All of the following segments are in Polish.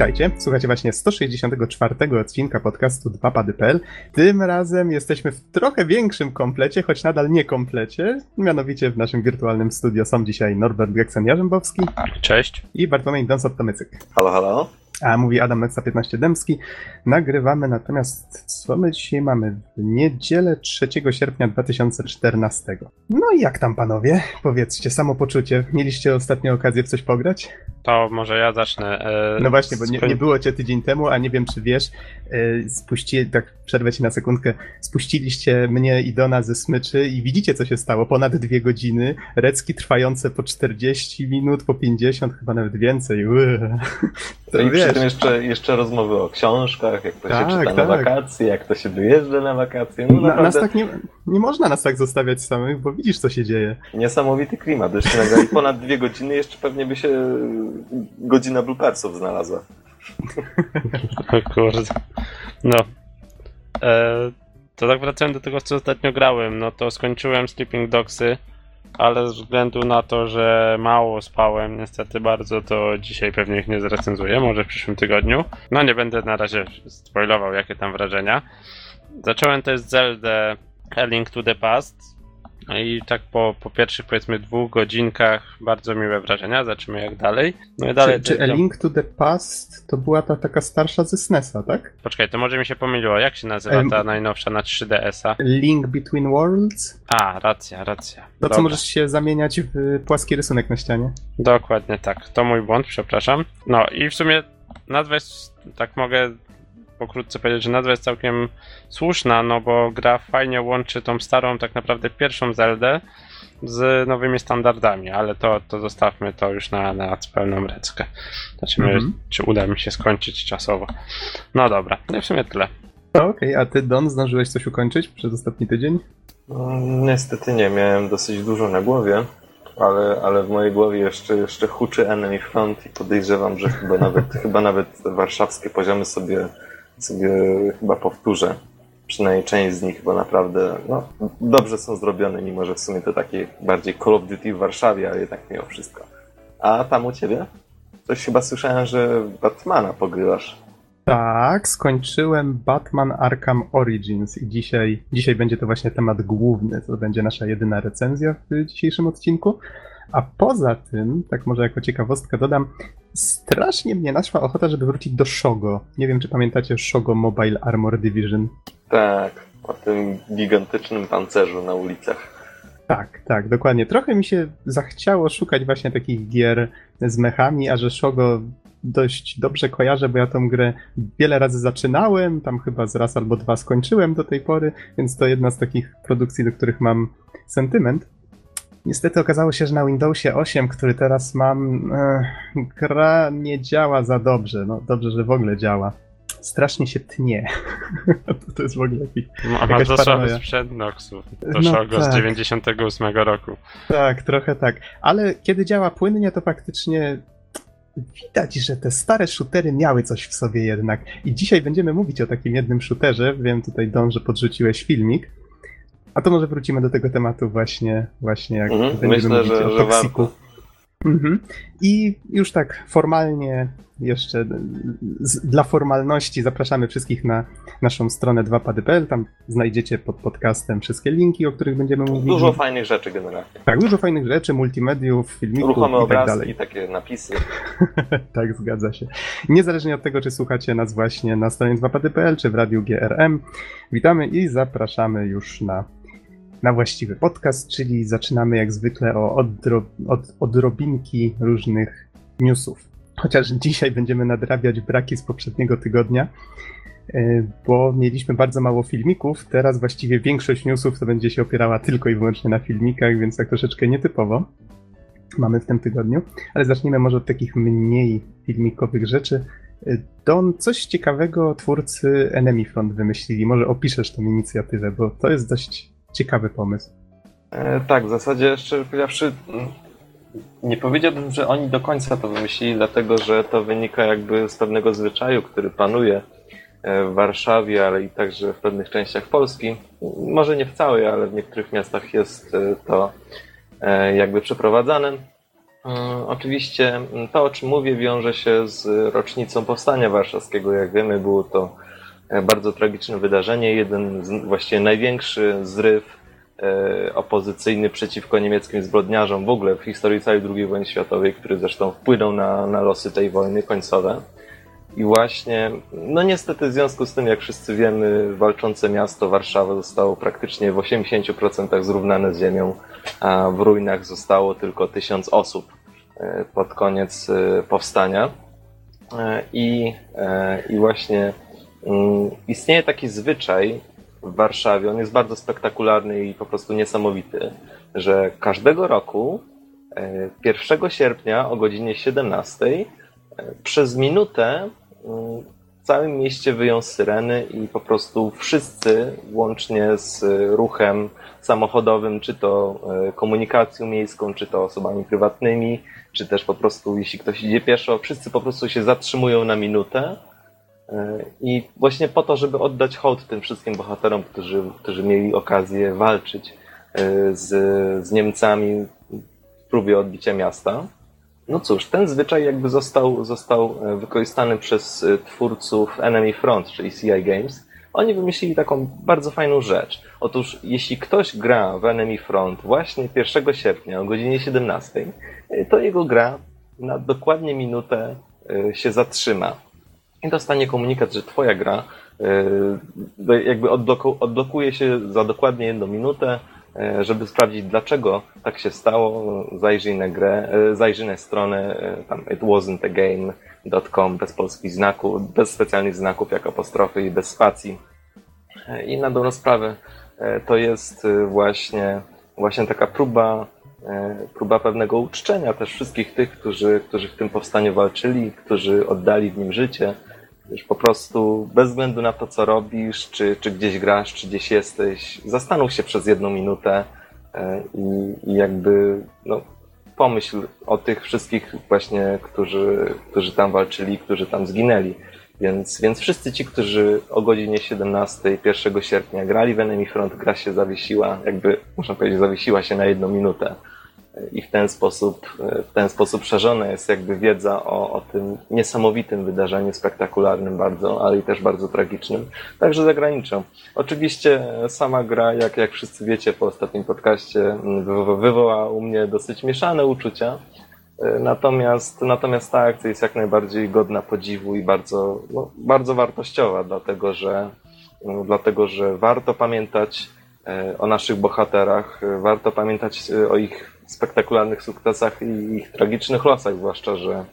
Witajcie, słuchacie właśnie 164 odcinka podcastu 2pady.pl. Tym razem jesteśmy w trochę większym komplecie, choć nadal nie komplecie. Mianowicie w naszym wirtualnym studio są dzisiaj Norbert Geksen-Jarzębowski Cześć. i Bartłomiej Donsot-Tomycyk. Halo, halo. A mówi Adam Nexa 15 Dębski. Nagrywamy natomiast, co my dzisiaj mamy? W niedzielę 3 sierpnia 2014. No i jak tam panowie? Powiedzcie, samopoczucie. Mieliście ostatnio okazję w coś pograć? To może ja zacznę. E, No właśnie, bo nie, nie było cię tydzień temu, a nie wiem czy wiesz, e, spuści, tak przerwę ci na sekundkę, spuściliście mnie i Dona ze smyczy i widzicie co się stało, ponad dwie godziny, recki trwające po 40 minut, po 50, chyba nawet więcej, to I przy wiesz, tym jeszcze, jeszcze rozmowy o książkach, jak to Tak, się czyta tak. na wakacje, jak to się wyjeżdża na wakacje. No na, nas naprawdę tak nie, nie można nas tak zostawiać samych, bo widzisz co się dzieje. niesamowity klimat. Jeszcze nagrali ponad dwie godziny, jeszcze pewnie by się godzina bloopersów znalazła. Kurde. No. E, to tak wracając do tego, co ostatnio grałem, no to skończyłem Sleeping Dogsy, ale ze względu na to, że mało spałem, niestety bardzo, to dzisiaj pewnie ich nie zrecenzuję, może w przyszłym tygodniu. No nie będę na razie spoilował, jakie tam wrażenia. Zacząłem też Zelda A Link to the Past. No I tak po, po pierwszych powiedzmy dwóch godzinkach bardzo miłe wrażenia, zobaczymy jak dalej. No i dalej. Czy, czy A Link to the Past to była ta taka starsza ze SNESa, tak? Poczekaj, to może mi się pomyliło. Jak się nazywa ta najnowsza na 3DS-a? Link Between Worlds? A, racja, racja. To co Dobra. możesz się zamieniać w płaski rysunek na ścianie. Dokładnie tak. To mój błąd, przepraszam. No i w sumie nazwa jest, tak mogę pokrótce powiedzieć, że nazwa jest całkiem słuszna, no bo gra fajnie łączy tą starą, tak naprawdę pierwszą Zeldę z nowymi standardami, ale to, to zostawmy to już na, na pełną reckę. Zobaczymy, Mhm. czy uda mi się skończyć czasowo. No dobra, no w sumie tyle. No, Okej, a ty Don zdążyłeś coś ukończyć przez ostatni tydzień? No, niestety nie, miałem dosyć dużo na głowie, ale, ale w mojej głowie jeszcze, jeszcze huczy Enemy Front i podejrzewam, że chyba nawet, chyba nawet warszawskie poziomy sobie, sobie chyba powtórzę. Przynajmniej część z nich, bo naprawdę no, dobrze są zrobione, mimo że w sumie to takie bardziej Call of Duty w Warszawie, ale jednak mimo wszystko. A tam u ciebie? Coś chyba słyszałem, że Batmana pogrywasz. Tak, skończyłem Batman Arkham Origins i dzisiaj, dzisiaj będzie to właśnie temat główny. To będzie nasza jedyna recenzja w dzisiejszym odcinku. A poza tym, tak może jako ciekawostkę dodam, strasznie mnie naszła ochota, żeby wrócić do Shogo. Nie wiem, czy pamiętacie Shogo Mobile Armor Division. Tak, o tym gigantycznym pancerzu na ulicach. Tak, tak, dokładnie. Trochę mi się zachciało szukać właśnie takich gier z mechami, a że Shogo dość dobrze kojarzę, bo ja tą grę wiele razy zaczynałem, tam chyba z raz albo dwa skończyłem do tej pory, więc to jedna z takich produkcji, do których mam sentyment. Niestety okazało się, że na Windowsie 8, który teraz mam, e, gra nie działa za dobrze. No dobrze, że w ogóle działa. Strasznie się tnie. to, to jest w ogóle jakiś Ma, ma to paranoja. sprzęt Noxu. To No Shogo z tak. 98 roku. Tak, trochę tak. Ale kiedy działa płynnie, to faktycznie widać, że te stare shootery miały coś w sobie jednak. I dzisiaj będziemy mówić o takim jednym shooterze. Wiem tutaj, Don, że podrzuciłeś filmik. A to może wrócimy do tego tematu właśnie, właśnie jak Mhm, będziemy myślę, mówić że- o że warto. Mhm. I już tak formalnie, jeszcze z, dla formalności zapraszamy wszystkich na naszą stronę 2pady.pl. Tam znajdziecie pod podcastem wszystkie linki, o których będziemy mówili. Dużo fajnych rzeczy generalnie. Tak, dużo fajnych rzeczy, multimediów, filmików Ruchome i tak obrazki, dalej. takie napisy. tak, zgadza się. Niezależnie od tego, czy słuchacie nas właśnie na stronie 2pady.pl, czy w radiu GRM, witamy i zapraszamy już na, na właściwy podcast, czyli zaczynamy jak zwykle o odro, od, odrobinki różnych newsów. Chociaż dzisiaj będziemy nadrabiać braki z poprzedniego tygodnia, e, bo mieliśmy bardzo mało filmików. Teraz właściwie większość newsów to będzie się opierała tylko i wyłącznie na filmikach, więc tak troszeczkę nietypowo mamy w tym tygodniu. Ale zacznijmy może od takich mniej filmikowych rzeczy. E, Don, coś ciekawego twórcy Enemy Front wymyślili. Może opiszesz tą inicjatywę, bo to jest dość ciekawy pomysł. E, tak, w zasadzie szczerze powiedziawszy, mm, nie powiedziałbym, że oni do końca to wymyślili, dlatego że to wynika jakby z pewnego zwyczaju, który panuje e, w Warszawie, ale i także w pewnych częściach Polski. Może nie w całej, ale w niektórych miastach jest e, to e, jakby przeprowadzane. Mm, Oczywiście to, o czym mówię, wiąże się z rocznicą Powstania Warszawskiego. Jak wiemy, było to bardzo tragiczne wydarzenie, jeden z, właściwie największy zryw e, opozycyjny przeciwko niemieckim zbrodniarzom w ogóle w historii całej II wojny światowej, który zresztą wpłynął na, na losy tej wojny końcowe. I właśnie, no niestety w związku z tym, jak wszyscy wiemy, walczące miasto Warszawa zostało praktycznie w 80% zrównane z ziemią, a w ruinach zostało tylko tysiąc osób e, pod koniec e, powstania. E, I, e, i właśnie istnieje taki zwyczaj w Warszawie, on jest bardzo spektakularny i po prostu niesamowity, że każdego roku e, 1 sierpnia o godzinie 17 e, przez minutę mm, w całym mieście wyją syreny i po prostu wszyscy, łącznie z ruchem samochodowym, czy to e, komunikacją miejską, czy to osobami prywatnymi, czy też po prostu jeśli ktoś idzie pieszo, wszyscy po prostu się zatrzymują na minutę. e, i właśnie po to, żeby oddać hołd tym wszystkim bohaterom, którzy, którzy mieli okazję walczyć e, z, z Niemcami w próbie odbicia miasta. No cóż, ten zwyczaj jakby został, został e, wykorzystany przez e, twórców Enemy Front, czyli CI Games. Oni wymyślili taką bardzo fajną rzecz. Otóż, jeśli ktoś gra w Enemy Front właśnie 1 sierpnia o godzinie 17, e, to jego gra na dokładnie minutę e, się zatrzyma. I dostanie komunikat, że twoja gra e, jakby odbloku- odblokuje się za dokładnie jedną minutę, e, żeby sprawdzić dlaczego tak się stało, zajrzyj na grę, e, zajrzyj na stronę e, tam itwasn'tagame.com bez polskich znaków, bez specjalnych znaków jak apostrofy i bez spacji. E, I na dobrą sprawę e, to jest e, właśnie, właśnie taka próba, e, próba pewnego uczczenia też wszystkich tych, którzy, którzy w tym powstaniu walczyli, którzy oddali w nim życie. Już po prostu bez względu na to, co robisz, czy, czy gdzieś grasz, czy gdzieś jesteś, zastanów się przez jedną minutę e, i, i jakby no, pomyśl o tych wszystkich właśnie, którzy, którzy tam walczyli, którzy tam zginęli. Więc, więc wszyscy ci, którzy o godzinie 17 1 sierpnia grali w Enemy Front, gra się zawiesiła, jakby można powiedzieć, zawiesiła się na jedną minutę. I w ten sposób, w ten sposób szerzona jest jakby wiedza o, o tym niesamowitym wydarzeniu, spektakularnym bardzo, ale i też bardzo tragicznym, także zagraniczą. Oczywiście sama gra, jak, jak wszyscy wiecie po ostatnim podcaście, wywo- wywołała u mnie dosyć mieszane uczucia. Natomiast, natomiast ta akcja jest jak najbardziej godna podziwu i bardzo, no, bardzo wartościowa, dlatego że, no, dlatego że warto pamiętać e, o naszych bohaterach, warto pamiętać e, o ich spektakularnych sukcesach i ich tragicznych losach, zwłaszcza, że,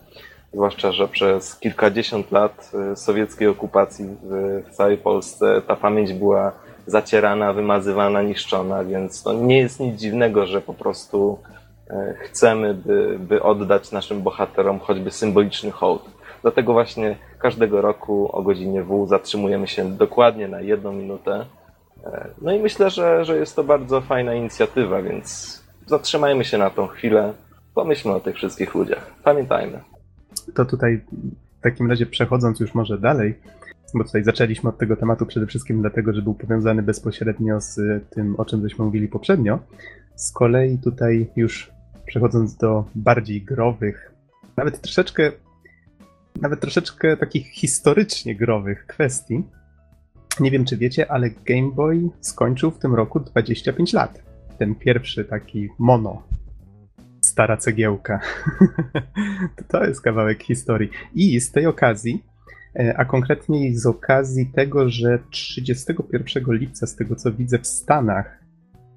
zwłaszcza, że przez kilkadziesiąt lat e, sowieckiej okupacji w, całej Polsce ta pamięć była zacierana, wymazywana, niszczona, więc to nie jest nic dziwnego, że po prostu e, chcemy, by, by oddać naszym bohaterom choćby symboliczny hołd. Dlatego właśnie każdego roku o godzinie W zatrzymujemy się dokładnie na jedną minutę. E, No i myślę, że, że jest to bardzo fajna inicjatywa, więc zatrzymajmy się na tą chwilę, pomyślmy o tych wszystkich ludziach. Pamiętajmy. To tutaj w takim razie przechodząc już może dalej, bo tutaj zaczęliśmy od tego tematu przede wszystkim dlatego, że był powiązany bezpośrednio z tym, o czym żeśmy mówili poprzednio. Z kolei tutaj już przechodząc do bardziej growych, nawet troszeczkę, nawet troszeczkę takich historycznie growych kwestii. Nie wiem, czy wiecie, ale Game Boy skończył w tym roku 25 lat. Ten pierwszy taki mono. Stara cegiełka. to jest kawałek historii. I z tej okazji, e, a konkretniej z okazji tego, że 31 lipca, z tego co widzę w Stanach,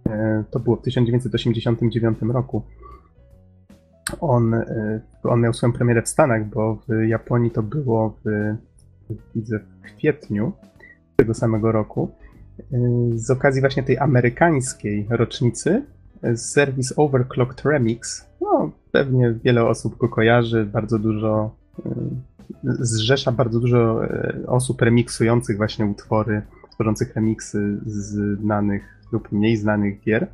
e, to było w 1989 roku, on, e, on miał swoją premierę w Stanach, bo w Japonii to było w, widzę, w kwietniu tego samego roku. Z okazji właśnie tej amerykańskiej rocznicy serwis Overclocked Remix, no pewnie wiele osób go kojarzy, bardzo dużo e, zrzesza bardzo dużo e, osób remiksujących właśnie utwory, tworzących remiksy znanych lub mniej znanych gier, e,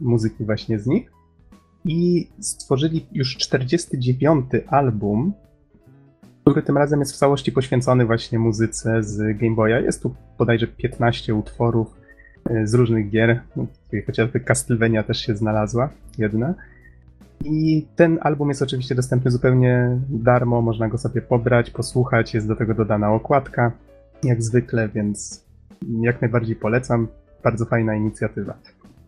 muzyki właśnie z nich. I stworzyli już 49 album, który tym razem jest w całości poświęcony właśnie muzyce z Game Boya. Jest tu bodajże 15 utworów e, z różnych gier, chociażby Castlevania też się znalazła, jedna. I ten album jest oczywiście dostępny zupełnie darmo, można go sobie pobrać, posłuchać, jest do tego dodana okładka, jak zwykle, więc jak najbardziej polecam. Bardzo fajna inicjatywa.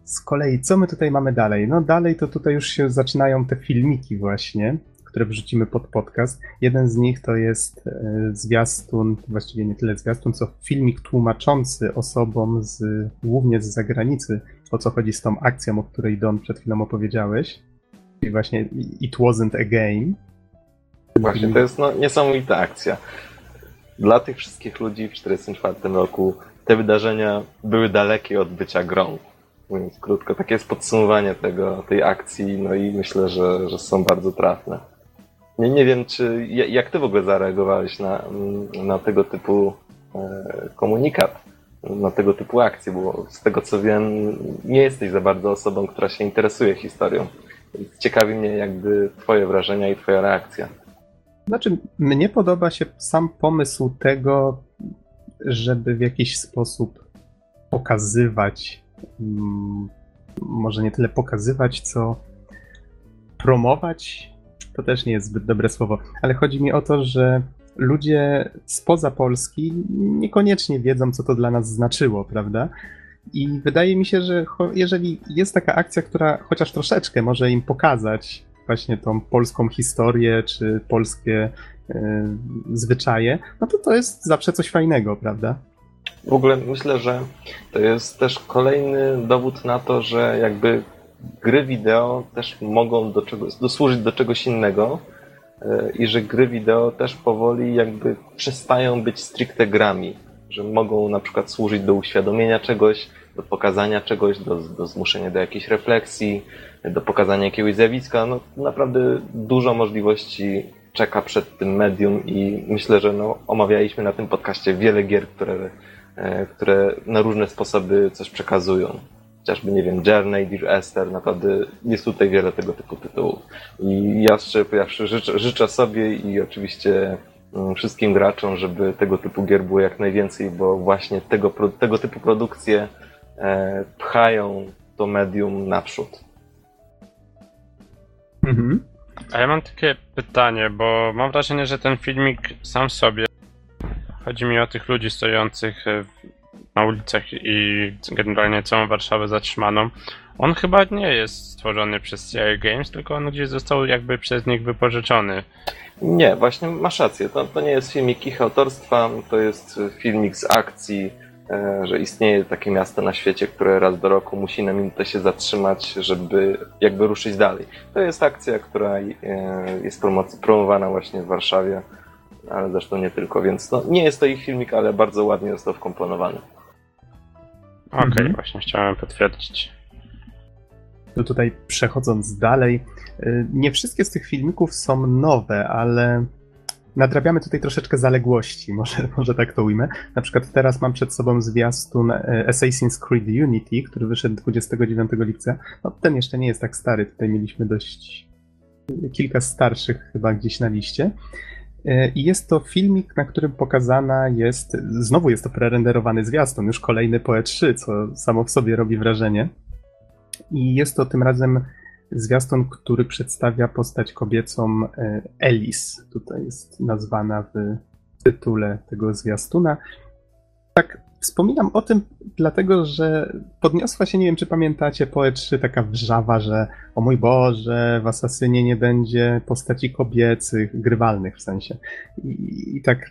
Z kolei, co my tutaj mamy dalej? No dalej to tutaj już się zaczynają te filmiki właśnie, które wrzucimy pod podcast. Jeden z nich to jest e, zwiastun, właściwie nie tyle zwiastun, co filmik tłumaczący osobom z, głównie z zagranicy, o co chodzi z tą akcją, o której Don przed chwilą opowiedziałeś. Czyli właśnie It Wasn't a Game. Właśnie, to jest no, niesamowita akcja. Dla tych wszystkich ludzi w 1944 roku te wydarzenia były dalekie od bycia grą. Mówiąc krótko, takie jest podsumowanie tego, tej akcji, no i myślę, że, że są bardzo trafne. Nie, nie wiem, czy jak ty w ogóle zareagowałeś na, na tego typu e, komunikat, na tego typu akcje, bo z tego co wiem, nie jesteś za bardzo osobą, która się interesuje historią. Ciekawi mnie jakby twoje wrażenia i twoja reakcja. Znaczy, mnie podoba się sam pomysł tego, żeby w jakiś sposób pokazywać, mm, może nie tyle pokazywać, co promować. To też nie jest zbyt dobre słowo, ale chodzi mi o to, że ludzie spoza Polski niekoniecznie wiedzą, co to dla nas znaczyło, prawda? I wydaje mi się, że jeżeli jest taka akcja, która chociaż troszeczkę może im pokazać właśnie tą polską historię czy polskie y, zwyczaje, no to to jest zawsze coś fajnego, prawda? W ogóle myślę, że to jest też kolejny dowód na to, że jakby gry wideo też mogą do czegoś, dosłużyć do czegoś innego y, i że gry wideo też powoli jakby przestają być stricte grami że mogą na przykład służyć do uświadomienia czegoś, do pokazania czegoś, do, do zmuszenia do jakiejś refleksji, do pokazania jakiegoś zjawiska. No, naprawdę dużo możliwości czeka przed tym medium i myślę, że no, omawialiśmy na tym podcaście wiele gier, które, e, które na różne sposoby coś przekazują. Chociażby, nie wiem, Journey, Dear Esther, naprawdę jest tutaj wiele tego typu tytułów. I ja szczerze powiedziawszy życzę, życzę sobie i oczywiście Mm, wszystkim graczom, żeby tego typu gier było jak najwięcej, bo właśnie tego, tego typu produkcje e, pchają to medium naprzód. Mhm. A ja mam takie pytanie, bo mam wrażenie, że ten filmik sam sobie chodzi mi o tych ludzi stojących na ulicach i generalnie całą Warszawę zatrzymaną. On chyba nie jest stworzony przez CI Games, tylko on gdzieś został jakby przez nich wypożyczony. Nie, właśnie masz rację. To, to nie jest filmik ich autorstwa, to jest filmik z akcji, e, że istnieje takie miasto na świecie, które raz do roku musi na minutę się zatrzymać, żeby jakby ruszyć dalej. To jest akcja, która e, jest promowana właśnie w Warszawie, ale zresztą nie tylko, więc no, nie jest to ich filmik, ale bardzo ładnie został wkomponowany. Okej, okay, mhm. właśnie chciałem potwierdzić. To tutaj przechodząc dalej, y, nie wszystkie z tych filmików są nowe, ale nadrabiamy tutaj troszeczkę zaległości, może, może tak to ujmę. Na przykład teraz mam przed sobą zwiastun y, Assassin's Creed Unity, który wyszedł 29 lipca. No ten jeszcze nie jest tak stary, tutaj mieliśmy dość kilka starszych chyba gdzieś na liście. I jest to filmik, na którym pokazana jest, znowu jest to prerenderowany zwiastun, już kolejny po E3, co samo w sobie robi wrażenie. I jest to tym razem zwiastun, który przedstawia postać kobiecą e, Elis. Tutaj jest nazwana w tytule tego zwiastuna. Tak, wspominam o tym, dlatego że podniosła się, nie wiem czy pamiętacie, po E3 taka wrzawa, że o mój Boże, w Asasynie nie będzie postaci kobiecych, grywalnych w sensie. I, i tak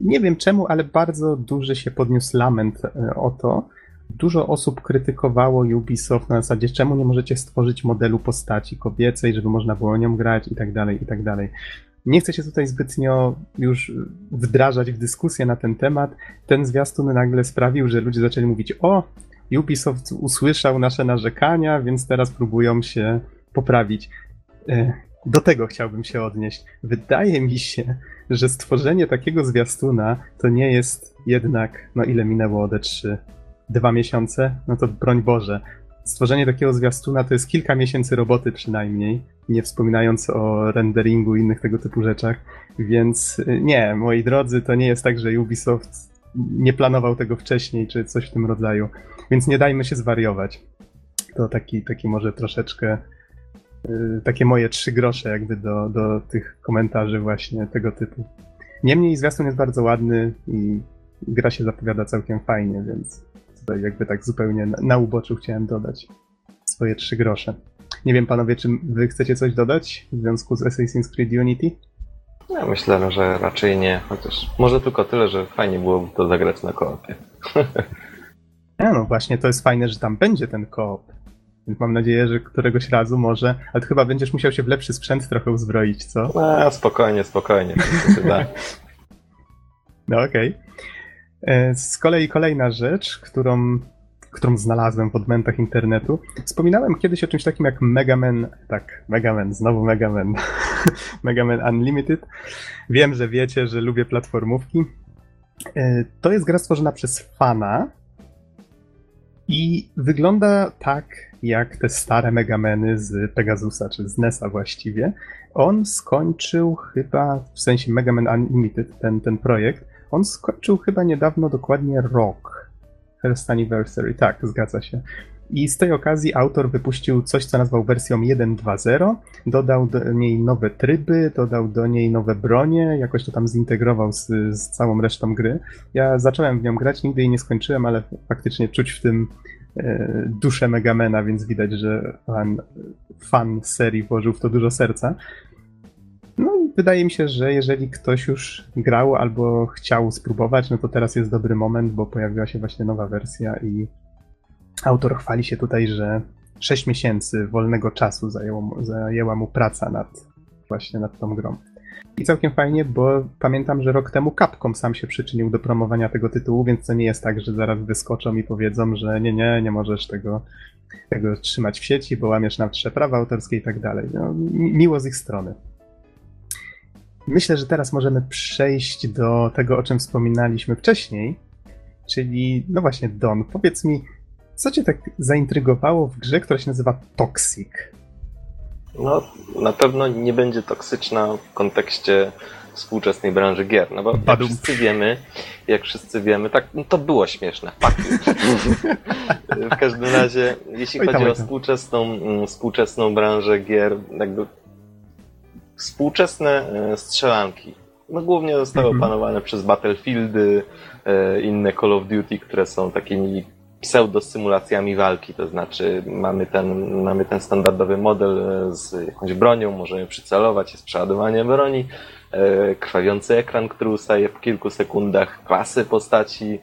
nie wiem czemu, ale bardzo duży się podniósł lament e, o to, Dużo osób krytykowało Ubisoft na zasadzie, czemu nie możecie stworzyć modelu postaci kobiecej, żeby można było nią grać i tak dalej, i tak dalej. Nie chcę się tutaj zbytnio już wdrażać w dyskusję na ten temat. Ten zwiastun nagle sprawił, że ludzie zaczęli mówić: O, Ubisoft usłyszał nasze narzekania, więc teraz próbują się poprawić. E, do tego chciałbym się odnieść. Wydaje mi się, że stworzenie takiego zwiastuna to nie jest jednak, no ile minęło od E3? dwa miesiące, no to broń Boże. Stworzenie takiego zwiastuna to jest kilka miesięcy roboty przynajmniej, nie wspominając o renderingu i innych tego typu rzeczach. Więc y, nie, moi drodzy, to nie jest tak, że Ubisoft nie planował tego wcześniej, czy coś w tym rodzaju. Więc nie dajmy się zwariować. To taki, taki może troszeczkę y, takie moje trzy grosze jakby do, do tych komentarzy właśnie tego typu. Niemniej zwiastun jest bardzo ładny i gra się zapowiada całkiem fajnie, więc tutaj jakby tak zupełnie na, na uboczu chciałem dodać swoje trzy grosze. Nie wiem panowie, czy wy chcecie coś dodać w związku z Assassin's Creed Unity? Ja myślę, że raczej nie, chociaż może tylko tyle, że fajnie byłoby to zagrać na koopie. Ja, no właśnie, to jest fajne, że tam będzie ten koop. Więc mam nadzieję, że któregoś razu może, ale chyba będziesz musiał się w lepszy sprzęt trochę uzbroić, co? No, spokojnie, spokojnie. No okej. E, Z kolei kolejna rzecz, którą, którą znalazłem w odmętach internetu. Wspominałem kiedyś o czymś takim jak Mega Man. Tak, Mega Man, znowu Mega Man. Mega Man Unlimited. Wiem, że wiecie, że lubię platformówki. E, To jest gra stworzona przez fana i wygląda tak jak te stare Megameny z Pegasusa, czy z NES-a właściwie. On skończył chyba, w sensie Mega Man Unlimited, ten, ten projekt, on skończył chyba niedawno dokładnie rok. First Anniversary, tak, zgadza się. I z tej okazji autor wypuścił coś, co nazwał wersją 1.2.0. Dodał do niej nowe tryby, dodał do niej nowe bronie, jakoś to tam zintegrował z, z całą resztą gry. Ja zacząłem w nią grać, nigdy jej nie skończyłem, ale faktycznie czuć w tym e, duszę Megamena, więc widać, że fan, fan serii włożył w to dużo serca. No i wydaje mi się, że jeżeli ktoś już grał albo chciał spróbować, no to teraz jest dobry moment, bo pojawiła się właśnie nowa wersja i autor chwali się tutaj, że 6 miesięcy wolnego czasu zajęło, zajęła mu praca nad właśnie nad tą grą. I całkiem fajnie, bo pamiętam, że rok temu Capcom sam się przyczynił do promowania tego tytułu, więc to nie jest tak, że zaraz wyskoczą i powiedzą, że nie, nie, nie możesz tego, tego trzymać w sieci, bo łamiesz nasze prawa autorskie i tak dalej. No, mi- miło z ich strony. Myślę, że teraz możemy przejść do tego, o czym wspominaliśmy wcześniej, czyli, no właśnie, Don, powiedz mi, co cię tak zaintrygowało w grze, która się nazywa Toxic? No, na pewno nie będzie toksyczna w kontekście współczesnej branży gier, no bo jak Badum. wszyscy wiemy, jak wszyscy wiemy, tak, no to było śmieszne, you. W każdym razie, jeśli Oj tam, chodzi oj o tam. współczesną, mm, współczesną branżę gier, jakby współczesne e, strzelanki, no głównie zostały Mhm. opanowane przez Battlefieldy, e, inne Call of Duty, które są takimi pseudosymulacjami walki, to znaczy mamy ten, mamy ten standardowy model e, z jakąś bronią, możemy przycelować, jest przeładowanie broni, krwawiący ekran, który ustaje po kilku sekundach, klasy postaci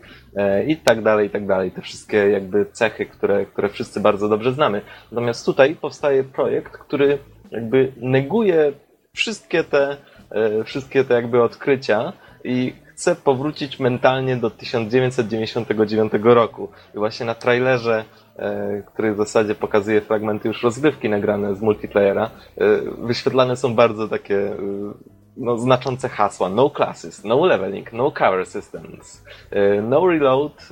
i tak dalej, i tak dalej. Te wszystkie jakby cechy, które, które wszyscy bardzo dobrze znamy. Natomiast tutaj powstaje projekt, który jakby neguje wszystkie te, e, wszystkie te jakby odkrycia i chce powrócić mentalnie do 1999 roku. I właśnie na trailerze, e, który w zasadzie pokazuje fragmenty już rozgrywki nagrane z multiplayera, e, wyświetlane są bardzo takie no, znaczące hasła. No classes, no leveling, no cover systems, no reload,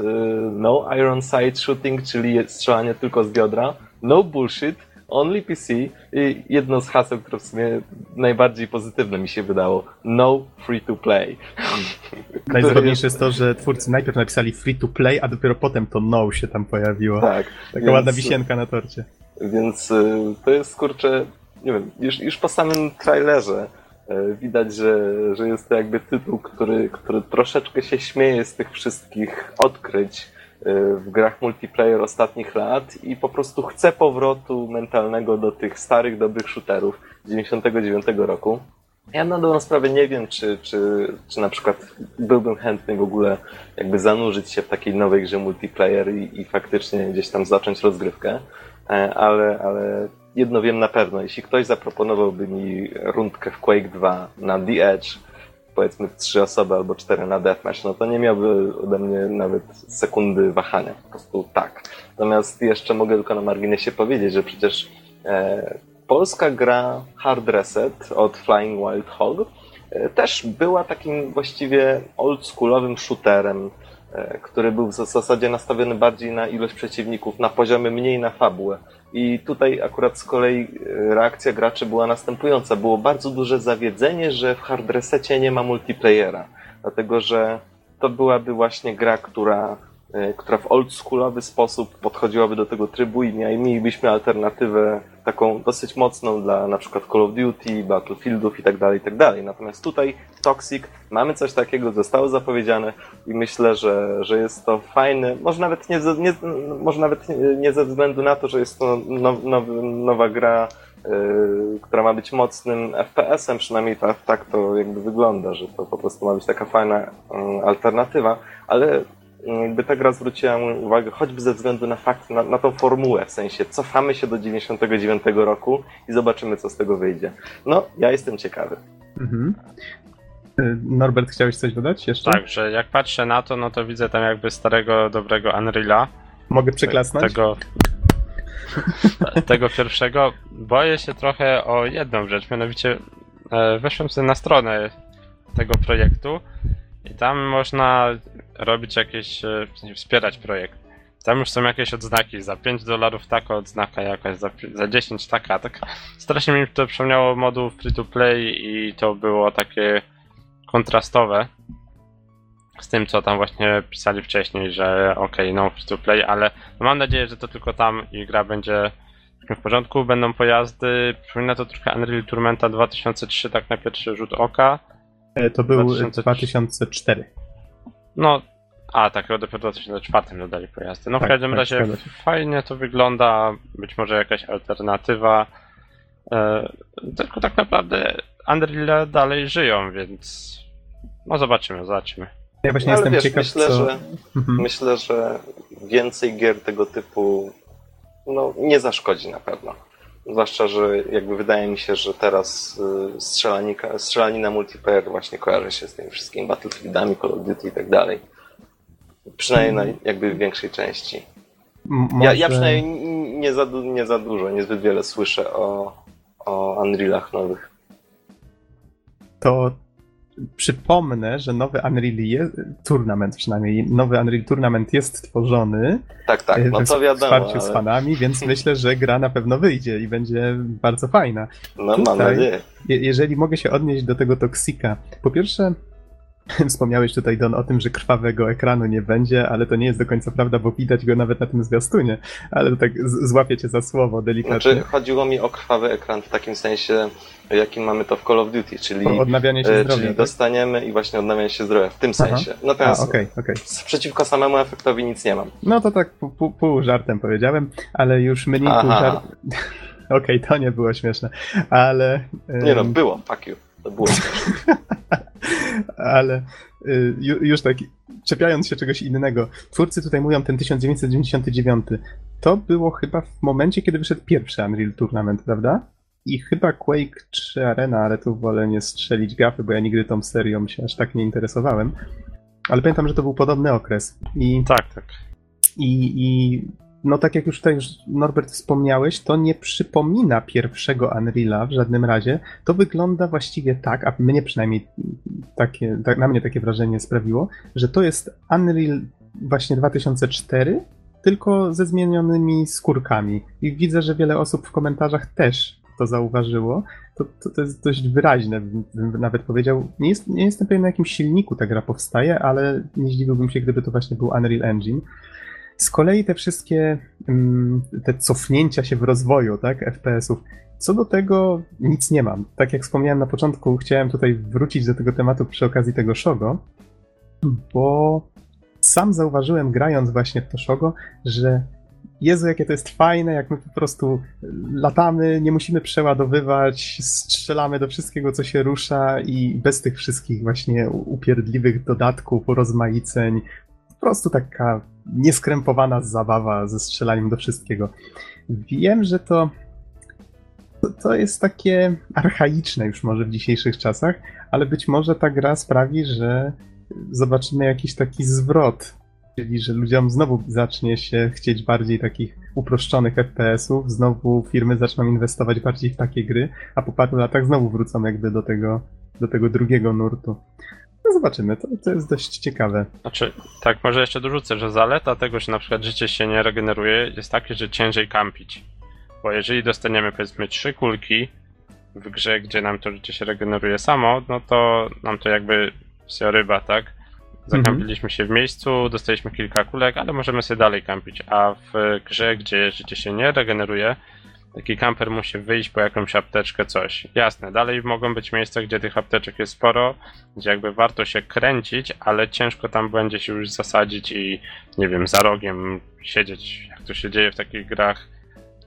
no iron sight shooting, czyli strzelanie tylko z biodra, no bullshit, only PC i jedno z haseł, które w sumie najbardziej pozytywne mi się wydało. No free to play. Najzabawniejsze jest to, że twórcy najpierw napisali free to play, a dopiero potem to no się tam pojawiło. Tak. Taka więc- ładna wisienka na torcie. Więc y, to jest kurczę, nie wiem, już, już po samym trailerze y, widać, że, że jest to jakby tytuł, który, który troszeczkę się śmieje z tych wszystkich odkryć w grach multiplayer ostatnich lat i po prostu chce powrotu mentalnego do tych starych, dobrych shooterów 99 roku. Ja na dobrą sprawę nie wiem, czy, czy, czy na przykład byłbym chętny w ogóle jakby zanurzyć się w takiej nowej grze multiplayer i, i faktycznie gdzieś tam zacząć rozgrywkę, E, ale, ale jedno wiem na pewno, jeśli ktoś zaproponowałby mi rundkę w Quake 2 na The Edge, powiedzmy w trzy osoby albo cztery na Deathmatch, no to nie miałby ode mnie nawet sekundy wahania, po prostu tak. Natomiast jeszcze mogę tylko na marginesie powiedzieć, że przecież e, polska gra Hard Reset od Flying Wild Hog e, też była takim właściwie oldschoolowym shooterem, który był w zasadzie nastawiony bardziej na ilość przeciwników, na poziomy mniej na fabułę. I tutaj akurat z kolei e, reakcja graczy była następująca. Było bardzo duże zawiedzenie, że w Hard Resecie nie ma multiplayera, dlatego że to byłaby właśnie gra, która, e, która w oldschoolowy sposób podchodziłaby do tego trybu i mielibyśmy alternatywę taką dosyć mocną dla na przykład Call of Duty, Battlefieldów i tak dalej, i tak dalej. Natomiast tutaj Toxic, mamy coś takiego, zostało zapowiedziane i myślę, że, że jest to fajne, może nawet nie, nie, może nawet nie ze względu na to, że jest to now, now, nowa gra, yy, która ma być mocnym FPS-em, przynajmniej tak, tak to jakby wygląda, że to po prostu ma być taka fajna yy, alternatywa, ale jakby ta gra zwróciła mu uwagę, choćby ze względu na fakt, na, na tą formułę, w sensie cofamy się do 99 roku i zobaczymy, co z tego wyjdzie. No, ja jestem ciekawy. Mhm. Y, Norbert, chciałeś coś dodać jeszcze? Tak, że jak patrzę na to, no to widzę tam jakby starego, dobrego Unreal'a. Mogę przyklasnąć? Tego, tego pierwszego. Boję się trochę o jedną rzecz, mianowicie e, weszłem sobie na stronę tego projektu i tam można robić jakieś, e, wspierać projekt. Tam już są jakieś odznaki, za 5 dolarów taka odznaka jakaś, za, za 10 taka, tak strasznie mi to przypomniało moduł free to play i to było takie kontrastowe z tym, co tam właśnie pisali wcześniej, że ok, no free to play, ale no mam nadzieję, że to tylko tam i gra będzie w porządku, będą pojazdy, przypomina to trochę Unreal Tournamenta 2003, tak na pierwszy rzut oka. E, to był 2003. 2004. No, a, takiego dopiero w 2004 dodali pojazdy. No tak, w każdym tak, razie fajnie to wygląda, być może jakaś alternatywa. E, tylko tak naprawdę Unreal dalej żyją, więc no zobaczymy, zobaczymy. Ja właśnie no, jestem wiesz, ciekaw, myślę, co... że, mhm. myślę, że więcej gier tego typu no, nie zaszkodzi na pewno. Zwłaszcza, że jakby wydaje mi się, że teraz y, strzelanika, strzelanina multiplayer właśnie kojarzy się z tymi wszystkimi Battlefieldami, Call of Duty i tak dalej. Przynajmniej na jakby w większej części. Może... Ja, ja przynajmniej nie za, nie za dużo, niezbyt wiele słyszę o, o Unrealach nowych. To przypomnę, że nowy Unreal jest, Tournament przynajmniej, nowy Unreal Tournament jest tworzony. Tak, tak, no to wiadomo. W wsparciu ale... z fanami, więc myślę, że gra na pewno wyjdzie i będzie bardzo fajna. No Tutaj, mam nadzieję. jeżeli mogę się odnieść do tego Toksika. Po pierwsze, Wspomniałeś tutaj, Don, o tym, że krwawego ekranu nie będzie, ale to nie jest do końca prawda, bo widać go nawet na tym zwiastunie. Ale to tak złapię cię za słowo delikatnie. Znaczy, chodziło mi o krwawy ekran w takim sensie, jakim mamy to w Call of Duty, czyli, o odnawianie się e, zdrowia, czyli tak? dostaniemy i właśnie odnawianie się zdrowia w tym sensie. Natomiast A, okay, okay. przeciwko samemu efektowi nic nie mam. No to tak pół, pół żartem powiedziałem, ale już menu pół żart... Okej, okay, to nie było śmieszne, ale... Nie no, było, fuck you. To było Ale y, już tak, czepiając się czegoś innego, twórcy tutaj mówią ten 1999. To było chyba w momencie, kiedy wyszedł pierwszy Unreal Tournament, prawda? I chyba Quake 3 Arena, ale tu wolę nie strzelić gafy, bo ja nigdy tą serią się aż tak nie interesowałem. Ale pamiętam, że to był podobny okres. I, tak, tak. I, i no tak jak już tutaj już Norbert wspomniałeś, to nie przypomina pierwszego Unreala w żadnym razie. To wygląda właściwie tak, a mnie przynajmniej takie, tak, na mnie takie wrażenie sprawiło, że to jest Unreal właśnie 2004, tylko ze zmienionymi skórkami. I widzę, że wiele osób w komentarzach też to zauważyło. To, to, to jest dość wyraźne, bym nawet powiedział. Nie, jest, nie jestem pewien, na jakim silniku ta gra powstaje, ale nie zdziwiłbym się, gdyby to właśnie był Unreal Engine. Z kolei te wszystkie mm, te cofnięcia się w rozwoju, tak, FPS-ów, co do tego nic nie mam. Tak jak wspomniałem na początku, chciałem tutaj wrócić do tego tematu przy okazji tego Shogo, bo sam zauważyłem grając właśnie w to Shogo, że Jezu, jakie to jest fajne, jak my po prostu latamy, nie musimy przeładowywać, strzelamy do wszystkiego, co się rusza i bez tych wszystkich właśnie upierdliwych dodatków, urozmaiceń, po prostu taka nieskrępowana zabawa ze strzelaniem do wszystkiego. Wiem, że to, to, jest takie archaiczne już może w dzisiejszych czasach, ale być może ta gra sprawi, że zobaczymy jakiś taki zwrot, czyli że ludziom znowu zacznie się chcieć bardziej takich uproszczonych FPS-ów, znowu firmy zaczną inwestować bardziej w takie gry, a po paru latach znowu wrócą jakby do tego, do tego drugiego nurtu. No zobaczymy, to, to jest dość ciekawe. Znaczy, tak, może jeszcze dorzucę, że zaleta tego, że na przykład życie się nie regeneruje, jest takie, że ciężej kampić. Bo jeżeli dostaniemy powiedzmy trzy kulki w grze, gdzie nam to życie się regeneruje samo, no to nam to jakby się ryba, tak? Zakampiliśmy się w miejscu, dostaliśmy kilka kulek, ale możemy sobie dalej kampić. A w grze, gdzie życie się nie regeneruje, taki kamper musi wyjść po jakąś apteczkę, coś. Jasne, dalej mogą być miejsca, gdzie tych apteczek jest sporo, gdzie jakby warto się kręcić, ale ciężko tam będzie się już zasadzić i nie wiem, za rogiem siedzieć, jak to się dzieje w takich grach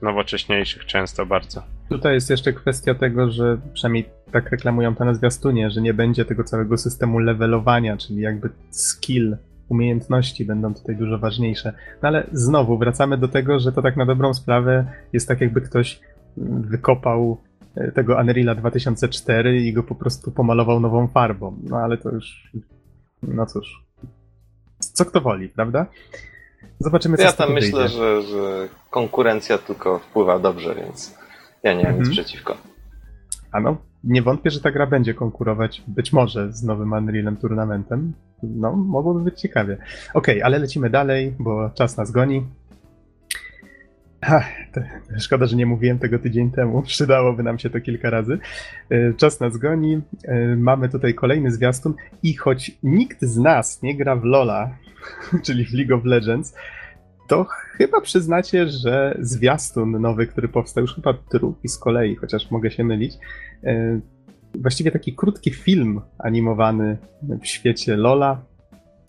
nowocześniejszych często bardzo. Tutaj jest jeszcze kwestia tego, że przynajmniej tak reklamują to na zwiastunie, że nie będzie tego całego systemu levelowania, czyli jakby skill, umiejętności będą tutaj dużo ważniejsze. No ale znowu wracamy do tego, że to tak na dobrą sprawę jest tak jakby ktoś wykopał e, tego Unreal'a 2004 i go po prostu pomalował nową farbą. No ale to już, no cóż, co kto woli, prawda? Zobaczymy, co Ja tam myślę, że, że konkurencja tylko wpływa dobrze, więc ja nie mam nic Mhm. przeciwko. A no, nie wątpię, że ta gra będzie konkurować być może z nowym Unrealem Tournamentem. No, mogłoby być ciekawie. Okej, ale lecimy dalej, bo czas nas goni. To, szkoda, że nie mówiłem tego tydzień temu. Przydałoby nam się to kilka razy. E, Czas nas goni. E, Mamy tutaj kolejny zwiastun i choć nikt z nas nie gra w LoL'a, czyli w League of Legends, to chyba przyznacie, że zwiastun nowy, który powstał, już chyba drugi z kolei, chociaż mogę się mylić, e, właściwie taki krótki film animowany w świecie Lola,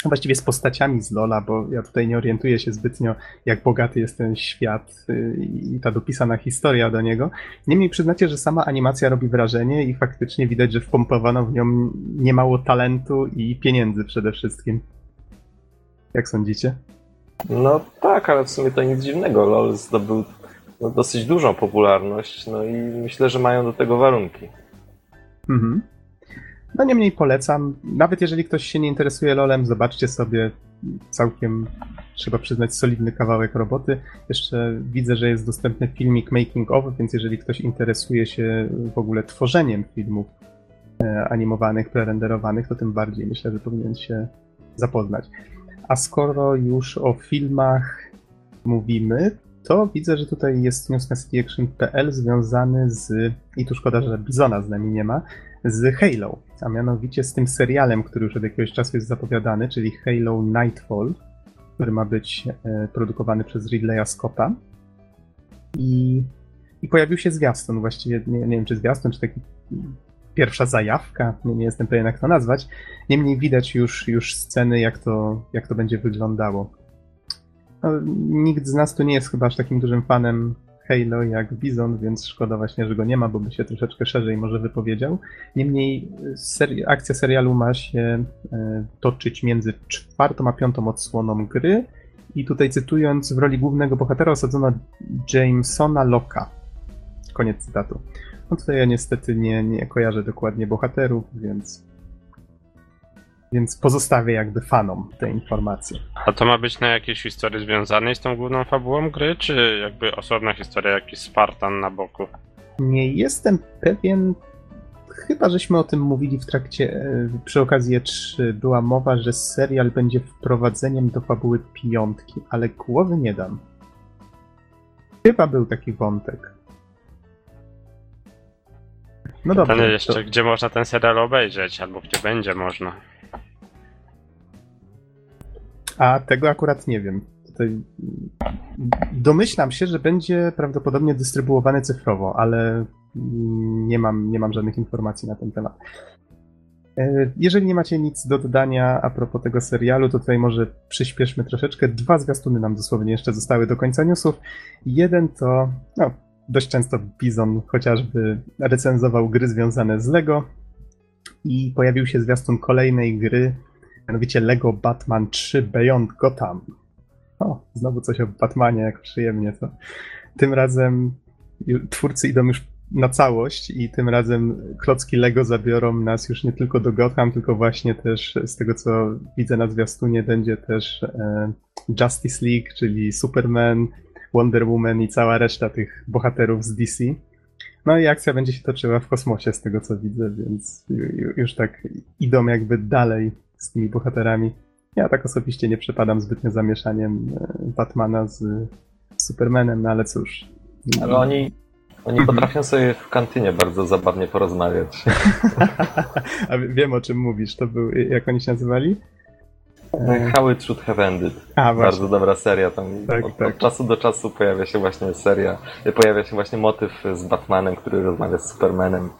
właściwie z postaciami z Lola, bo ja tutaj nie orientuję się zbytnio, jak bogaty jest ten świat y, i ta dopisana historia do niego. Niemniej przyznacie, że sama animacja robi wrażenie i faktycznie widać, że wpompowano w nią niemało talentu i pieniędzy przede wszystkim. Jak sądzicie? No tak, ale w sumie to nic dziwnego. LOL zdobył no, dosyć dużą popularność, no i myślę, że mają do tego warunki. Mhm. No niemniej polecam. Nawet jeżeli ktoś się nie interesuje LoLem, zobaczcie sobie całkiem, trzeba przyznać, solidny kawałek roboty. Jeszcze widzę, że jest dostępny filmik making of, więc jeżeli ktoś interesuje się w ogóle tworzeniem filmów e, animowanych, prerenderowanych, to tym bardziej myślę, że powinien się zapoznać. A skoro już o filmach mówimy, to widzę, że tutaj jest news na cityaction.pl związany z, i tu szkoda, że Bizona z nami nie ma, z Halo, a mianowicie z tym serialem, który już od jakiegoś czasu jest zapowiadany, czyli Halo Nightfall, który ma być e, produkowany przez Ridleya Scotta. I, I pojawił się zwiastun, właściwie nie, nie wiem czy zwiastun, czy taki pierwsza zajawka, nie, nie jestem pewien jak to nazwać. Niemniej widać już, już sceny, jak to, jak to będzie wyglądało. No, nikt z nas tu nie jest chyba aż takim dużym fanem Halo jak Bizon, więc szkoda właśnie, że go nie ma, bo by się troszeczkę szerzej może wypowiedział. Niemniej seri- akcja serialu ma się e, toczyć między czwartą a piątą odsłoną gry i tutaj cytując, w roli głównego bohatera osadzono Jamesona Locka. Koniec cytatu. No tutaj ja niestety nie, nie kojarzę dokładnie bohaterów, więc więc pozostawię jakby fanom te informacje. A to ma być na jakiejś historii związanej z tą główną fabułą gry, czy jakby osobna historia, jakiś Spartan na boku? Nie jestem pewien. Chyba żeśmy o tym mówili w trakcie, e, przy okazji E3 była mowa, że serial będzie wprowadzeniem do fabuły piątki, ale głowy nie dam. Chyba był taki wątek. No dobrze. Pytanie jeszcze, to- gdzie można ten serial obejrzeć, albo gdzie będzie można. A tego akurat nie wiem. Tutaj domyślam się, że będzie prawdopodobnie dystrybuowany cyfrowo, ale nie mam, nie mam żadnych informacji na ten temat. E, Jeżeli nie macie nic do dodania a propos tego serialu, to tutaj może przyspieszmy troszeczkę. Dwa zwiastuny nam dosłownie jeszcze zostały do końca newsów. Jeden to, no, dość często Bizon chociażby recenzował gry związane z Lego i pojawił się zwiastun kolejnej gry, mianowicie Lego Batman 3 Beyond Gotham. O, znowu coś o Batmanie, jak przyjemnie to. Tym razem twórcy idą już na całość i tym razem klocki Lego zabiorą nas już nie tylko do Gotham, tylko właśnie też z tego co widzę na zwiastunie będzie też e, Justice League, czyli Superman, Wonder Woman i cała reszta tych bohaterów z DC. No i akcja będzie się toczyła w kosmosie z tego co widzę, więc ju- ju- już tak idą jakby dalej z tymi bohaterami. Ja tak osobiście nie przepadam zbytnio zamieszaniem e, Batmana z Supermanem, no ale cóż. Ale oni, oni Mhm. potrafią sobie w kantynie bardzo zabawnie porozmawiać. A wiem o czym mówisz. To był, jak oni się nazywali? E, How It Should Have Ended. A. Bardzo dobra seria. Tam Tak, od, tak. od czasu do czasu pojawia się właśnie seria, pojawia się właśnie motyw z Batmanem, który rozmawia z Supermanem.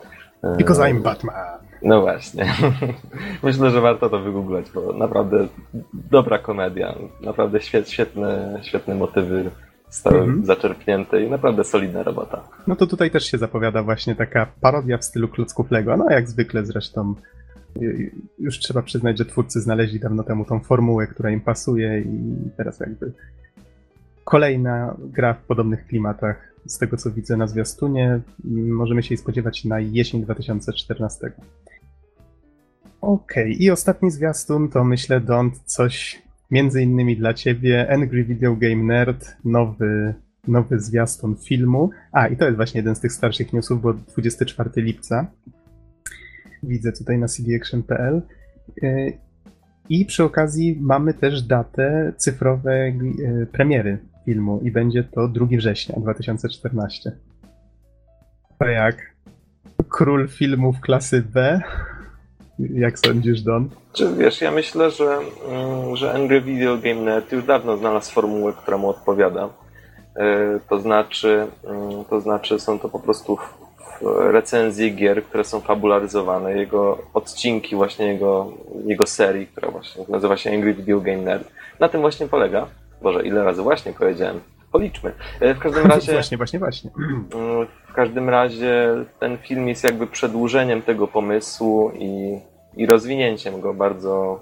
E, Because I'm Batman. No właśnie. Myślę, że warto to wygooglać, bo naprawdę dobra komedia. Naprawdę świet, świetne, świetne motywy zostały Mhm. zaczerpnięte i naprawdę solidna robota. No to tutaj też się zapowiada właśnie taka parodia w stylu klocków Lego. No jak zwykle zresztą y, już trzeba przyznać, że twórcy znaleźli dawno temu tą formułę, która im pasuje i teraz jakby kolejna gra w podobnych klimatach. Z tego co widzę na zwiastunie, możemy się jej spodziewać na jesień 2014. Okej, i ostatni zwiastun to myślę, Don't, coś między innymi dla ciebie. Angry Video Game Nerd, nowy, nowy zwiastun filmu. A, i to jest właśnie jeden z tych starszych newsów, bo 24 lipca. Widzę tutaj na cdaction.pl. Yy, I przy okazji mamy też datę cyfrowej yy, premiery filmu i będzie to 2 września 2014. To jak? Król filmów klasy B? Jak sądzisz, Don? Czy wiesz, ja myślę, że, mm, że Angry Video Game Net już dawno znalazł formułę, która mu odpowiada. E, To znaczy, mm, to znaczy są to po prostu recenzje gier, które są fabularyzowane, jego odcinki właśnie jego, jego serii, która właśnie nazywa się Angry Video Game Nerd. Na tym właśnie polega. Boże, ile razy właśnie powiedziałem? Policzmy. E, W każdym razie... Właśnie, właśnie, właśnie. W każdym razie ten film jest jakby przedłużeniem tego pomysłu i, i rozwinięciem go bardzo,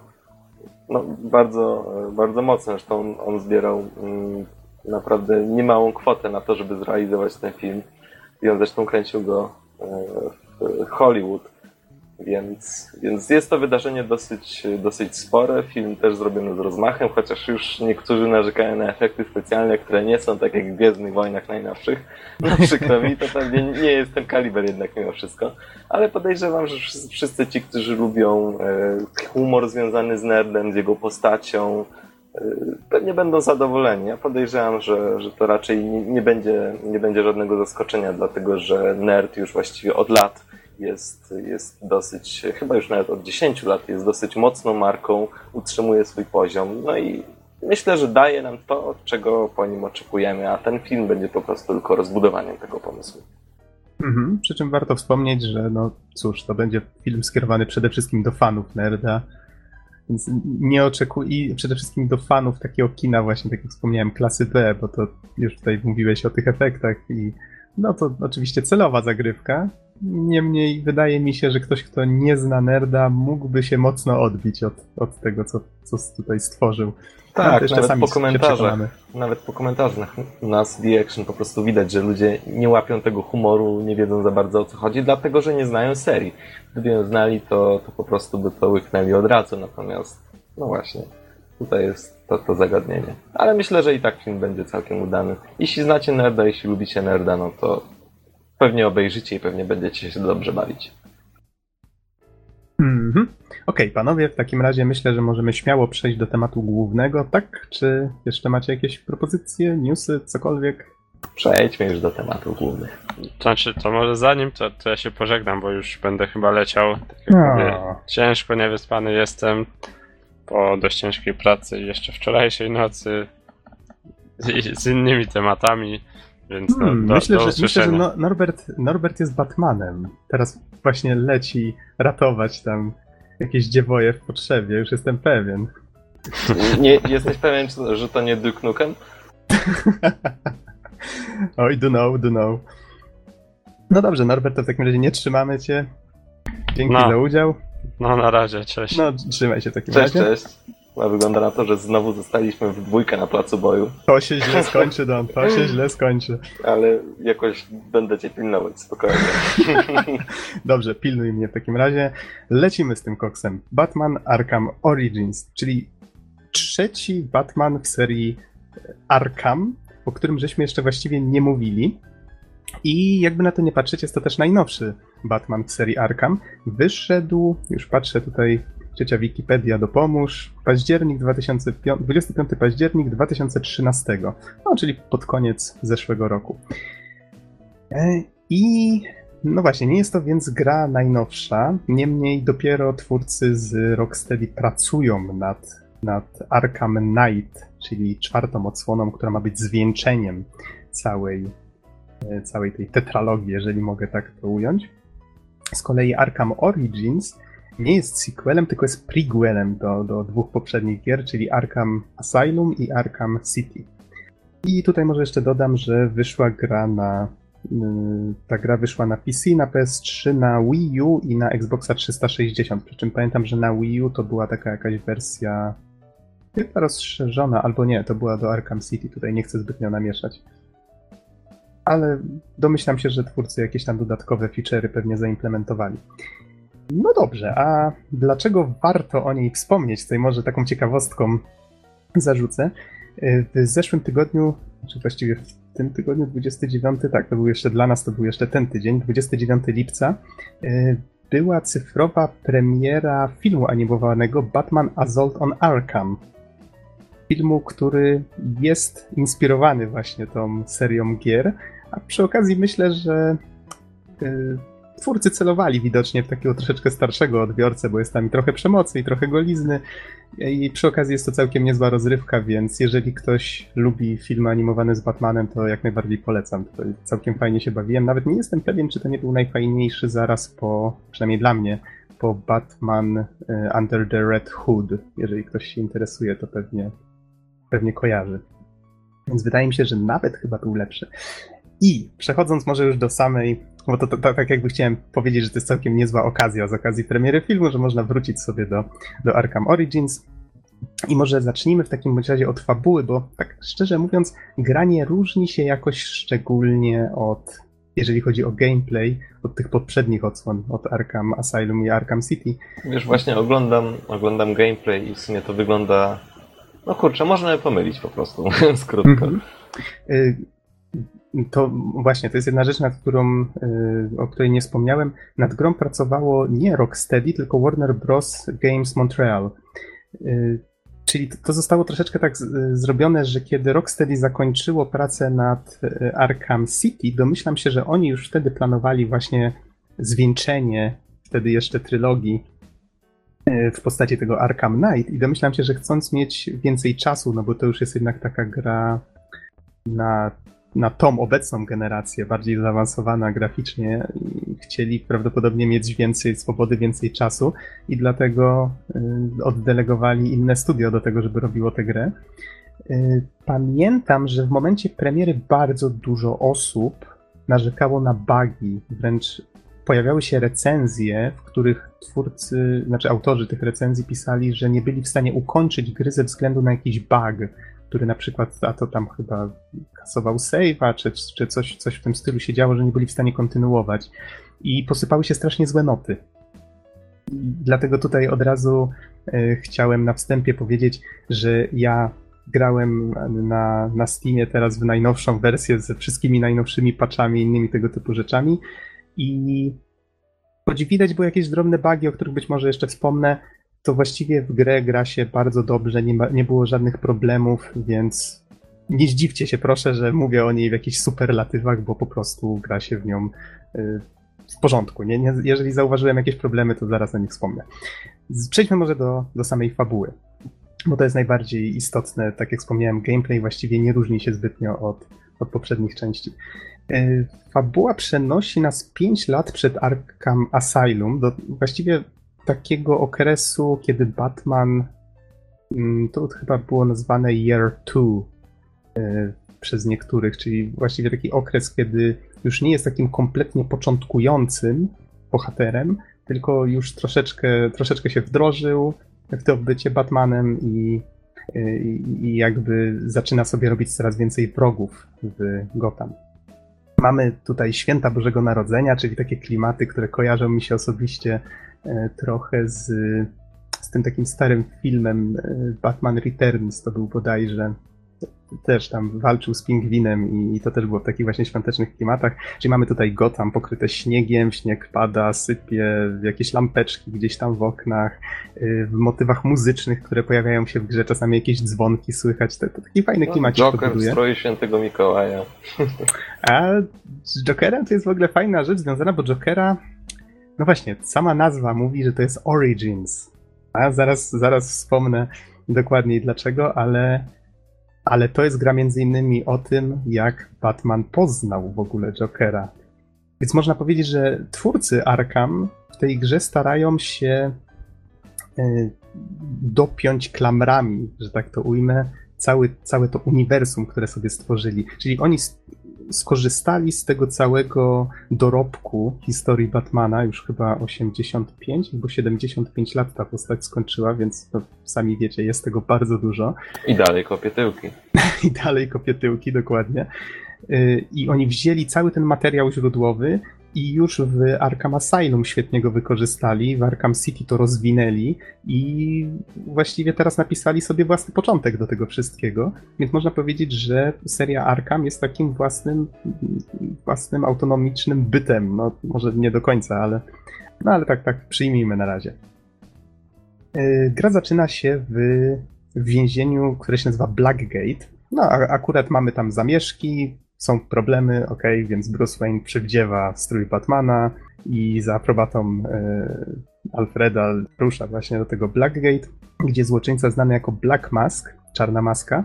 no, bardzo, bardzo mocno. Zresztą on, on zbierał mm, naprawdę niemałą kwotę na to, żeby zrealizować ten film. I on zresztą kręcił go e, w Hollywood. Więc, więc jest to wydarzenie dosyć, dosyć spore. Film też zrobiony z rozmachem, chociaż już niektórzy narzekają na efekty specjalne, które nie są tak jak w Gwiezdnych Wojnach najnowszych. No przykro mi, to pewnie nie jest ten kaliber jednak mimo wszystko. Ale podejrzewam, że wszyscy- ci, którzy lubią e, humor związany z nerdem, z jego postacią, e, pewnie będą zadowoleni. Ja podejrzewam, że, że to raczej nie, nie, będzie, nie będzie żadnego zaskoczenia, dlatego że nerd już właściwie od lat jest, jest dosyć, chyba już nawet od 10 lat jest dosyć mocną marką, utrzymuje swój poziom. No i myślę, że daje nam to, czego po nim oczekujemy, a ten film będzie po prostu tylko rozbudowaniem tego pomysłu. Mhm. Przy czym warto wspomnieć, że no cóż, to będzie film skierowany przede wszystkim do fanów nerda. Więc nie oczekuj i przede wszystkim do fanów takiego kina, właśnie tak jak wspomniałem, klasy B, bo to już tutaj mówiłeś o tych efektach i no to oczywiście celowa zagrywka. Niemniej wydaje mi się, że ktoś, kto nie zna nerda, mógłby się mocno odbić od, od tego, co, co tutaj stworzył. Tak, nawet po komentarzach. Nawet po komentarzach na CD Action po prostu widać, że ludzie nie łapią tego humoru, nie wiedzą za bardzo o co chodzi, dlatego że nie znają serii. Gdyby ją znali, to, to po prostu by to łyknęli od razu, natomiast no właśnie, tutaj jest to, to zagadnienie. Ale myślę, że i tak film będzie całkiem udany. Jeśli znacie nerda, jeśli lubicie nerda, no to pewnie obejrzycie i pewnie będziecie się dobrze bawić. Mhm. Okej, panowie, w takim razie myślę, że możemy śmiało przejść do tematu głównego, tak? Czy jeszcze macie jakieś propozycje, newsy, cokolwiek? Przejdźmy już do tematów głównych. Znaczy, to może zanim, to, to ja się pożegnam, bo już będę chyba leciał. Tak jak mówię, ciężko niewyspany jestem po dość ciężkiej pracy i jeszcze wczorajszej nocy z, z innymi tematami, więc no, Hmm, do, myślę, do że, myślę, że no, Norbert, Norbert jest Batmanem. Teraz właśnie leci ratować tam jakieś dziewoje w potrzebie, już jestem pewien. Nie, jesteś pewien, że to nie Duke Nukem? Oj, do know, do know. No dobrze, Norbert, to w takim razie nie trzymamy cię. Dzięki No. za udział. No na razie, cześć. No, trzymaj się w takim Cześć, razie. cześć. A wygląda na to, że znowu zostaliśmy w dwójkę na placu boju, To się źle skończy, Don, to się źle skończy. ale jakoś będę cię pilnować, spokojnie. Dobrze, pilnuj mnie w takim razie. Lecimy z tym koksem. Batman Arkham Origins, czyli trzeci Batman w serii Arkham, o którym żeśmy jeszcze właściwie nie mówili. I jakby na to nie patrzeć, jest to też najnowszy Batman w serii Arkham. Wyszedł, już patrzę tutaj, ciocia Wikipedia dopomóż, październik 2005, 25 październik 2013, no czyli pod koniec zeszłego roku. E, I no właśnie, nie jest to więc gra najnowsza, niemniej dopiero twórcy z Rocksteady pracują nad, nad Arkham Knight, czyli czwartą odsłoną, która ma być zwieńczeniem całej, e, całej tej tetralogii, jeżeli mogę tak to ująć. Z kolei Arkham Origins nie jest sequelem, tylko jest prequelem do, do dwóch poprzednich gier, czyli Arkham Asylum i Arkham City. I tutaj może jeszcze dodam, że wyszła gra na. y, Ta gra wyszła na PC, na PS3, na Wii U i na Xboxa 360. Przy czym pamiętam, że na Wii U to była taka jakaś wersja chyba rozszerzona, albo nie, to była do Arkham City. Tutaj nie chcę zbytnio namieszać. Ale domyślam się, że twórcy jakieś tam dodatkowe feature'y pewnie zaimplementowali. No dobrze, a dlaczego warto o niej wspomnieć? Tutaj może taką ciekawostką zarzucę. W zeszłym tygodniu, czy właściwie w tym tygodniu, 29, tak, to był jeszcze dla nas, to był jeszcze ten tydzień, 29 lipca, y, była cyfrowa premiera filmu animowanego Batman Assault on Arkham. Filmu, który jest inspirowany właśnie tą serią gier, a przy okazji myślę, że y, twórcy celowali widocznie w takiego troszeczkę starszego odbiorcę, bo jest tam i trochę przemocy, i trochę golizny. I przy okazji jest to całkiem niezła rozrywka, więc jeżeli ktoś lubi filmy animowane z Batmanem, to jak najbardziej polecam. To całkiem fajnie się bawiłem. Nawet nie jestem pewien, czy to nie był najfajniejszy zaraz po, przynajmniej dla mnie, po Batman y, Under the Red Hood. Jeżeli ktoś się interesuje, to pewnie, pewnie kojarzy. Więc wydaje mi się, że nawet chyba był lepszy. I przechodząc może już do samej, bo to, to, to tak jakby chciałem powiedzieć, że to jest całkiem niezła okazja z okazji premiery filmu, że można wrócić sobie do, do Arkham Origins. I może zacznijmy w takim bądź razie od fabuły, bo tak szczerze mówiąc, gra nie różni się jakoś szczególnie od, jeżeli chodzi o gameplay, od tych poprzednich odsłon, od Arkham Asylum i Arkham City. Wiesz, właśnie oglądam, oglądam gameplay i w sumie to wygląda... No kurczę, można je pomylić po prostu, mówiąc krótko. Mhm. Y, To właśnie, to jest jedna rzecz, nad którą, y, o której nie wspomniałem. Nad grą pracowało nie Rocksteady, tylko Warner Bros. Games Montreal. Y, Czyli to- zostało troszeczkę tak zrobione, że kiedy Rocksteady zakończyło pracę nad y, Arkham City, domyślam się, że oni już wtedy planowali właśnie zwieńczenie wtedy jeszcze trylogii w postaci tego Arkham Knight i domyślam się, że chcąc mieć więcej czasu, no bo to już jest jednak taka gra na, na tą obecną generację, bardziej zaawansowana graficznie, chcieli prawdopodobnie mieć więcej swobody, więcej czasu i dlatego y, oddelegowali inne studio do tego, żeby robiło tę grę. Y, Pamiętam, że w momencie premiery bardzo dużo osób narzekało na bugi, wręcz pojawiały się recenzje, w których twórcy, znaczy autorzy tych recenzji pisali, że nie byli w stanie ukończyć gry ze względu na jakiś bug, który na przykład, a to tam chyba kasował save'a, czy, czy coś, coś w tym stylu się działo, że nie byli w stanie kontynuować. I posypały się strasznie złe noty. Dlatego tutaj od razu e, chciałem na wstępie powiedzieć, że ja grałem na, na Steamie teraz w najnowszą wersję ze wszystkimi najnowszymi patchami i innymi tego typu rzeczami i choć widać było jakieś drobne bugi, o których być może jeszcze wspomnę, to właściwie w grę gra się bardzo dobrze, nie, ma, nie było żadnych problemów, więc nie zdziwcie się proszę, że mówię o niej w jakichś superlatywach, bo po prostu gra się w nią y, w porządku. Nie, nie, jeżeli zauważyłem jakieś problemy, to zaraz o nich wspomnę. Przejdźmy może do, do samej fabuły, bo to jest najbardziej istotne. Tak jak wspomniałem, gameplay właściwie nie różni się zbytnio od, od poprzednich części. Y, Fabuła przenosi nas 5 lat przed Arkham Asylum, do właściwie takiego okresu, kiedy Batman, mm, to chyba było nazwane Year 2 y, przez niektórych, czyli właściwie taki okres, kiedy już nie jest takim kompletnie początkującym bohaterem, tylko już troszeczkę, troszeczkę się wdrożył w to bycie Batmanem i, y, i, i jakby zaczyna sobie robić coraz więcej wrogów w Gotham. Mamy tutaj święta Bożego Narodzenia, czyli takie klimaty, które kojarzą mi się osobiście e, trochę z, z tym takim starym filmem e, Batman Returns. To był bodajże też tam walczył z pingwinem i, to też było w takich właśnie świątecznych klimatach. Czyli mamy tutaj Gotham pokryte śniegiem, śnieg pada, sypie, jakieś lampeczki gdzieś tam w oknach, y, w motywach muzycznych, które pojawiają się w grze, czasami jakieś dzwonki słychać. To, to taki fajny klimat No, Joker w stroju świętego Mikołaja. A z Jokerem to jest w ogóle fajna rzecz związana, bo Jokera, no właśnie, sama nazwa mówi, że to jest Origins. A zaraz, zaraz wspomnę, dokładniej dlaczego, ale, ale to jest gra między innymi o tym, jak Batman poznał w ogóle Jokera. Więc można powiedzieć, że twórcy Arkham w tej grze starają się e, dopiąć klamrami, że tak to ujmę, cały, całe to uniwersum, które sobie stworzyli. Czyli oni skorzystali z tego całego dorobku historii Batmana, już chyba 85 albo 75 lat ta postać skończyła, więc to sami wiecie, jest tego bardzo dużo. I dalej kopie tyłki. I dalej kopie tyłki, dokładnie. Y, I oni wzięli cały ten materiał źródłowy i już w Arkham Asylum świetnie go wykorzystali, w Arkham City to rozwinęli i właściwie teraz napisali sobie własny początek do tego wszystkiego. Więc można powiedzieć, że seria Arkham jest takim własnym, własnym autonomicznym bytem. No, może nie do końca, ale, no, ale tak, tak, przyjmijmy na razie. Y, gra zaczyna się w, w więzieniu, które się nazywa Blackgate. No, a, akurat mamy tam zamieszki, są problemy, ok, więc Bruce Wayne przywdziewa strój Batmana i za aprobatą e, Alfreda rusza właśnie do tego Blackgate, gdzie złoczyńca znany jako Black Mask, czarna maska,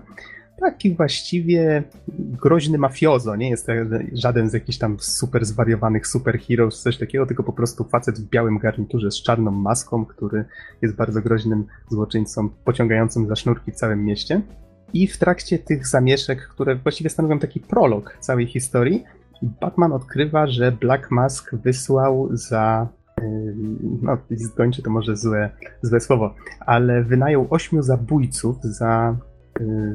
taki właściwie groźny mafiozo, nie jest żaden z jakichś tam super zwariowanych superheroes, coś takiego, tylko po prostu facet w białym garniturze z czarną maską, który jest bardzo groźnym złoczyńcą pociągającym za sznurki w całym mieście. I w trakcie tych zamieszek, które właściwie stanowią taki prolog całej historii, Batman odkrywa, że Black Mask wysłał za. No, skończy to może złe, złe słowo, ale wynajął ośmiu zabójców za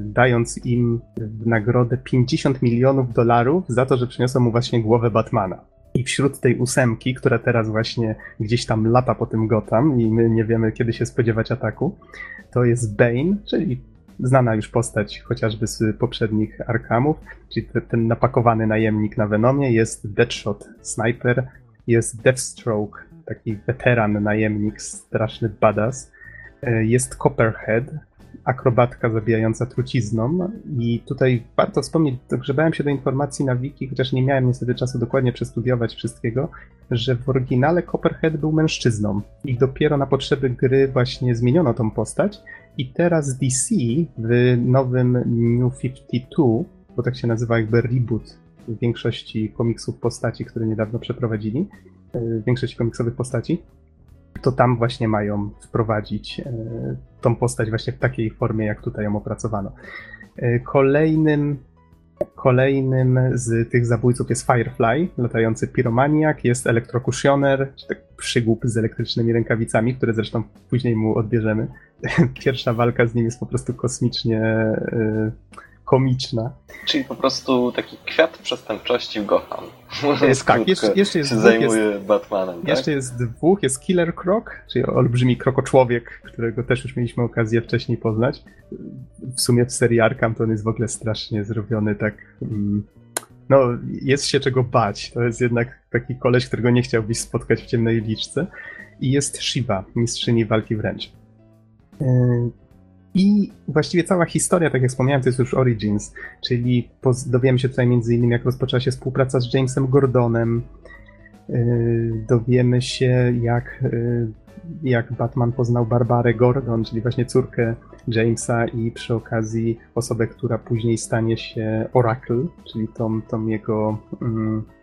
dając im w nagrodę 50 milionów dolarów za to, że przyniosą mu właśnie głowę Batmana. I wśród tej ósemki, która teraz właśnie gdzieś tam lata po tym Gotham i my nie wiemy, kiedy się spodziewać ataku, to jest Bane, czyli znana już postać chociażby z poprzednich Arkhamów, czyli te, ten napakowany najemnik na Venomie, jest Deadshot Sniper, jest Deathstroke, taki weteran najemnik, straszny badass, e, jest Copperhead, akrobatka zabijająca trucizną i tutaj warto wspomnieć, grzebałem się do informacji na wiki, chociaż nie miałem niestety czasu dokładnie przestudiować wszystkiego, że w oryginale Copperhead był mężczyzną i dopiero na potrzeby gry właśnie zmieniono tą postać i teraz DC w nowym New 52, bo tak się nazywa jakby reboot większości komiksów postaci, które niedawno przeprowadzili, e, większości komiksowych postaci, to tam właśnie mają wprowadzić e, tą postać właśnie w takiej formie, jak tutaj ją opracowano. E, kolejnym, kolejnym z tych zabójców jest Firefly, latający piromaniak, jest elektrokutioner, czy tak przygłup z elektrycznymi rękawicami, które zresztą później mu odbierzemy. Pierwsza walka z nim jest po prostu kosmicznie e, komiczna. Czyli po prostu taki kwiat przestępczości w Gotham. Jest, tak, jeszcze, jeszcze jest się zajmuje jest, Batmanem. Tak? Jeszcze jest dwóch, jest Killer Croc, czyli olbrzymi krokoczłowiek, którego też już mieliśmy okazję wcześniej poznać. W sumie w serii Arkham to on jest w ogóle strasznie zrobiony tak... Mm, no, jest się czego bać. To jest jednak taki koleś, którego nie chciałbyś spotkać w ciemnej liczce. I jest Shiva, mistrzyni walki wręcz. I właściwie cała historia, tak jak wspomniałem, to jest już Origins, czyli dowiemy się tutaj między innymi, jak rozpoczęła się współpraca z Jamesem Gordonem, yy, dowiemy się, jak, yy, jak Batman poznał Barbarę Gordon, czyli właśnie córkę Jamesa i przy okazji osobę, która później stanie się Oracle, czyli tą, tą jego... Yy,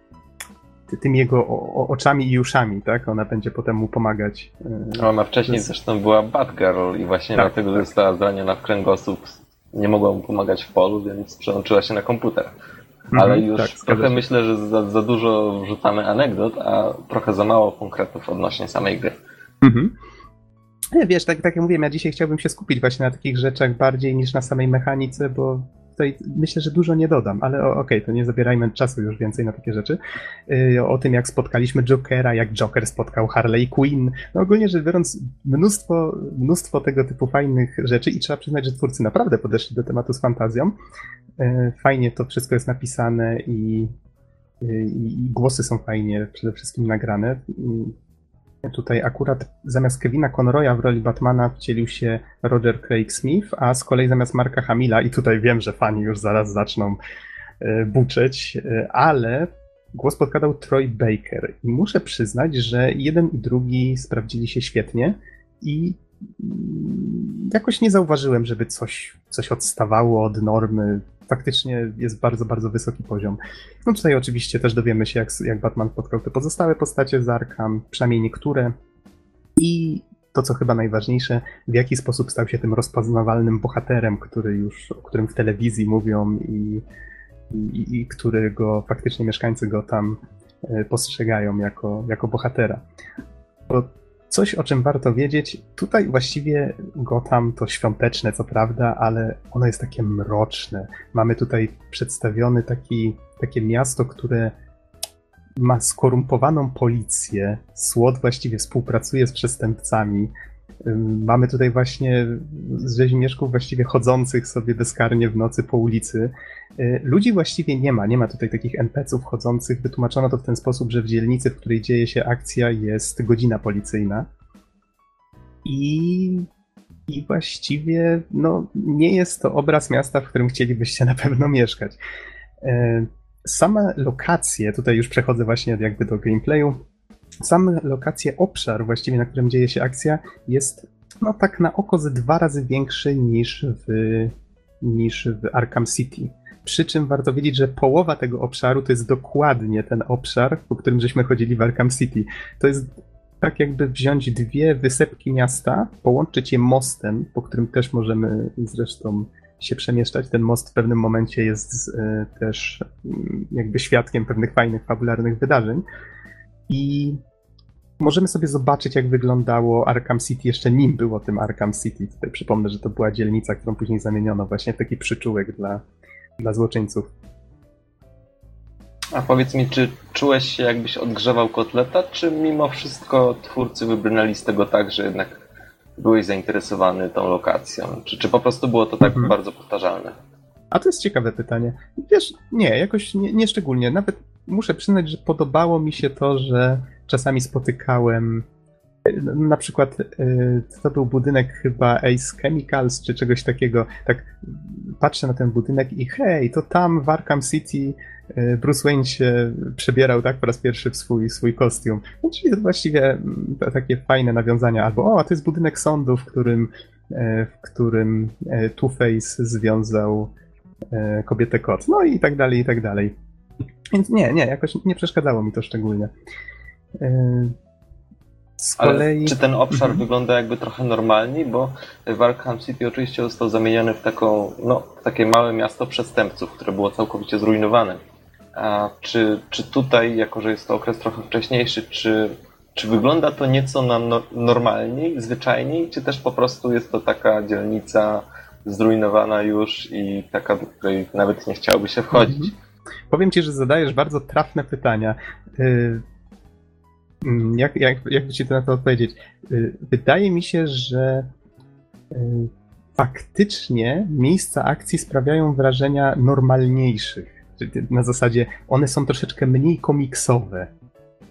tymi jego oczami i uszami, tak? Ona będzie potem mu pomagać. No, ona wcześniej z... zresztą była Batgirl i właśnie tak, dlatego tak. została zraniona w kręgosłup. Nie mogła mu pomagać w polu, więc przełączyła się na komputer. Mhm, Ale już tak, trochę myślę, że za, za dużo wrzucamy anegdot, a trochę za mało konkretów odnośnie samej gry. Mhm. Wiesz, tak, tak jak mówiłem, ja dzisiaj chciałbym się skupić właśnie na takich rzeczach bardziej niż na samej mechanice, bo tutaj myślę, że dużo nie dodam, ale okej, okay, to nie zabierajmy czasu już więcej na takie rzeczy. Y, o tym, jak spotkaliśmy Jokera, jak Joker spotkał Harley Quinn. No ogólnie rzecz biorąc, mnóstwo, mnóstwo tego typu fajnych rzeczy i trzeba przyznać, że twórcy naprawdę podeszli do tematu z fantazją. Y, fajnie to wszystko jest napisane y, i, i głosy są fajnie przede wszystkim nagrane. Tutaj akurat zamiast Kevina Conroya w roli Batmana wcielił się Roger Craig Smith, a z kolei zamiast Marka Hamila, i tutaj wiem, że fani już zaraz zaczną e, buczeć, e, ale głos podkładał Troy Baker. I muszę przyznać, że jeden i drugi sprawdzili się świetnie i mm, jakoś nie zauważyłem, żeby coś, coś odstawało od normy. Faktycznie jest bardzo, bardzo wysoki poziom. No tutaj oczywiście też dowiemy się, jak, jak Batman spotkał te pozostałe postacie z Arkham, przynajmniej niektóre. I to, co chyba najważniejsze, w jaki sposób stał się tym rozpoznawalnym bohaterem, który już, o którym w telewizji mówią i, i, i którego faktycznie mieszkańcy go tam e, postrzegają jako, jako bohatera. Bo coś, o czym warto wiedzieć, tutaj właściwie Gotham to świąteczne, co prawda, ale ono jest takie mroczne. Mamy tutaj przedstawiony taki, takie miasto, które ma skorumpowaną policję, SWAT właściwie współpracuje z przestępcami. Mamy tutaj właśnie rzeźmieszków właściwie chodzących sobie bezkarnie w nocy po ulicy. Y, ludzi właściwie nie ma, nie ma tutaj takich NPC-ów chodzących. Wytłumaczono to w ten sposób, że w dzielnicy, w której dzieje się akcja, jest godzina policyjna. I, i właściwie no, nie jest to obraz miasta, w którym chcielibyście na pewno mieszkać. Y, same lokacje, tutaj już przechodzę właśnie jakby do gameplayu, same lokacje, obszar właściwie, na którym dzieje się akcja, jest no tak na oko ze dwa razy większy niż w, niż w Arkham City. Przy czym warto wiedzieć, że połowa tego obszaru to jest dokładnie ten obszar, po którym żeśmy chodzili w Arkham City. To jest tak jakby wziąć dwie wysepki miasta, połączyć je mostem, po którym też możemy zresztą się przemieszczać. Ten most w pewnym momencie jest y, też y, jakby świadkiem pewnych fajnych, fabularnych wydarzeń. I możemy sobie zobaczyć, jak wyglądało Arkham City jeszcze nim było tym Arkham City. Tutaj przypomnę, że to była dzielnica, którą później zamieniono właśnie w taki przyczółek dla, dla złoczyńców. A powiedz mi, czy czułeś się jakbyś odgrzewał kotleta, czy mimo wszystko twórcy wybrnęli z tego tak, że jednak byłeś zainteresowany tą lokacją? Czy, czy po prostu było to tak mhm. bardzo powtarzalne? A to jest ciekawe pytanie. Wiesz, nie, jakoś nie, nie szczególnie. Nawet muszę przyznać, że podobało mi się to, że czasami spotykałem na przykład to był budynek chyba Ace Chemicals czy czegoś takiego. Tak patrzę na ten budynek i hej, to tam w Arkham City Bruce Wayne się przebierał tak po raz pierwszy w swój, swój kostium. No, czyli to właściwie takie fajne nawiązania. Albo o, to jest budynek sądu, w którym, w którym Two-Face związał kobietę kot. No i tak dalej, i tak dalej. Więc nie, nie, jakoś nie przeszkadzało mi to szczególnie. Z kolei... Ale czy ten obszar mhm. wygląda jakby trochę normalniej, bo w Arkham City oczywiście został zamieniony w taką, no, takie małe miasto przestępców, które było całkowicie zrujnowane. A czy, czy tutaj, jako że jest to okres trochę wcześniejszy, czy, czy wygląda to nieco na no, normalniej, zwyczajniej, czy też po prostu jest to taka dzielnica zrujnowana już i taka, do której nawet nie chciałoby się wchodzić? Mhm. Powiem ci, że zadajesz bardzo trafne pytania. Y, Mm, jak, jak, jak ci to na to odpowiedzieć? Y, wydaje mi się, że y, faktycznie miejsca akcji sprawiają wrażenia normalniejszych. Na zasadzie one są troszeczkę mniej komiksowe.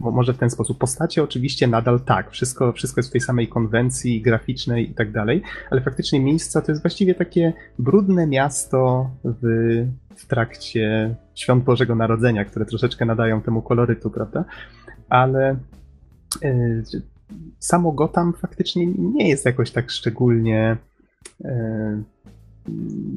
Może w ten sposób. Postacie oczywiście nadal tak, wszystko, wszystko jest w tej samej konwencji graficznej i tak dalej, ale faktycznie miejsca to jest właściwie takie brudne miasto w, w trakcie świąt Bożego Narodzenia, które troszeczkę nadają temu kolorytu, prawda? Ale E, samo Gotham faktycznie nie jest jakoś tak szczególnie. E,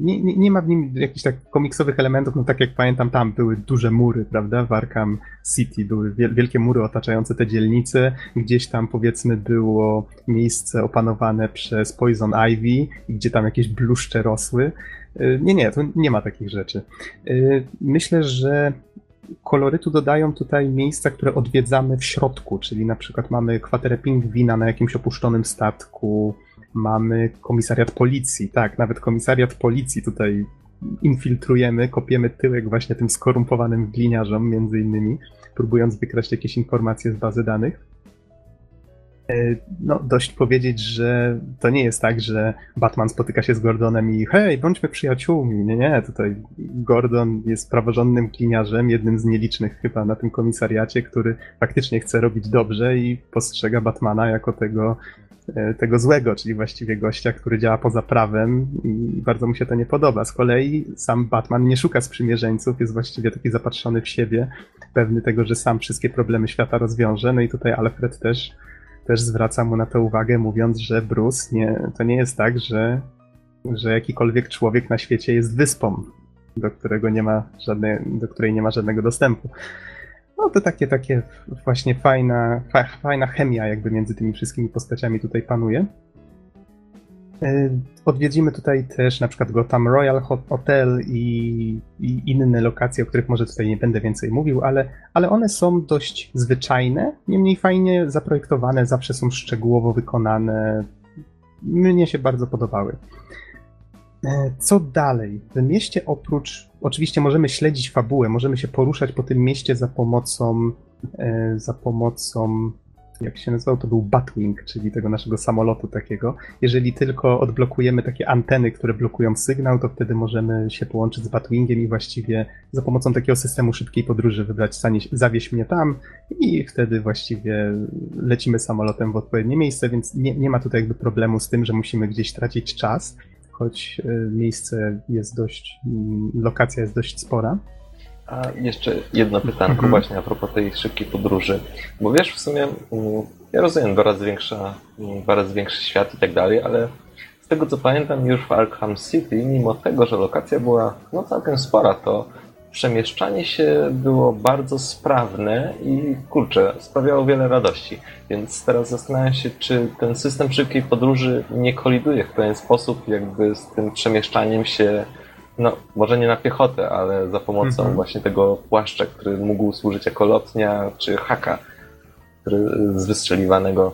nie, nie, nie, ma w nim jakichś tak komiksowych elementów, no tak jak pamiętam, tam były duże mury, prawda? W Arkham City były wielkie mury otaczające te dzielnice. Gdzieś tam powiedzmy było miejsce opanowane przez Poison Ivy, gdzie tam jakieś bluszcze rosły. E, nie, nie, tu nie ma takich rzeczy. Myślę, że kolorytu dodają tutaj miejsca, które odwiedzamy w środku, czyli na przykład mamy kwaterę pingwina na jakimś opuszczonym statku, mamy komisariat policji, tak, nawet komisariat policji tutaj infiltrujemy, kopiemy tyłek właśnie tym skorumpowanym gliniarzom między innymi, próbując wykraść jakieś informacje z bazy danych. E, no, dość powiedzieć, że to nie jest tak, że Batman spotyka się z Gordonem i hej, bądźmy przyjaciółmi. Nie, nie, tutaj Gordon jest praworządnym kliniarzem, jednym z nielicznych chyba na tym komisariacie, który faktycznie chce robić dobrze i postrzega Batmana jako tego, tego złego, czyli właściwie gościa, który działa poza prawem i bardzo mu się to nie podoba. Z kolei sam Batman nie szuka sprzymierzeńców, jest właściwie taki zapatrzony w siebie, pewny tego, że sam wszystkie problemy świata rozwiąże, no i tutaj Alfred też też zwraca mu na to uwagę, mówiąc, że Bruce nie, to nie jest tak, że, że jakikolwiek człowiek na świecie jest wyspą, do którego nie ma żadnej, do której nie ma żadnego dostępu. No to takie, takie właśnie fajna, fa, fajna chemia jakby między tymi wszystkimi postaciami tutaj panuje. E, odwiedzimy tutaj też na przykład Gotham Royal Hotel i, i, inne lokacje, o których może tutaj nie będę więcej mówił, ale, ale one są dość zwyczajne, niemniej fajnie zaprojektowane, zawsze są szczegółowo wykonane. Mnie się bardzo podobały. E, co dalej? W mieście oprócz, oczywiście możemy śledzić fabułę, możemy się poruszać po tym mieście za pomocą, e, za pomocą jak się nazywał, to był Batwing, czyli tego naszego samolotu takiego. Jeżeli tylko odblokujemy takie anteny, które blokują sygnał, to wtedy możemy się połączyć z Batwingiem i właściwie za pomocą takiego systemu szybkiej podróży wybrać zawieź mnie tam i wtedy właściwie lecimy samolotem w odpowiednie miejsce, więc nie, nie ma tutaj jakby problemu z tym, że musimy gdzieś tracić czas, choć e, miejsce jest dość, mm, lokacja jest dość spora. A jeszcze jedno pytanko mhm. właśnie a propos tej szybkiej podróży. Bo wiesz, w sumie mm, ja rozumiem dwa razy, większa, mm, dwa razy większy świat i tak dalej, ale z tego co pamiętam już w Arkham City, mimo tego, że lokacja była no całkiem spora, to przemieszczanie się było bardzo sprawne i kurczę, sprawiało wiele radości. Więc teraz zastanawiam się, czy ten system szybkiej podróży nie koliduje w pewien sposób jakby z tym przemieszczaniem się no, może nie na piechotę, ale za pomocą mhm. właśnie tego płaszcza, który mógł służyć jako lotnia, czy haka, który z wystrzeliwanego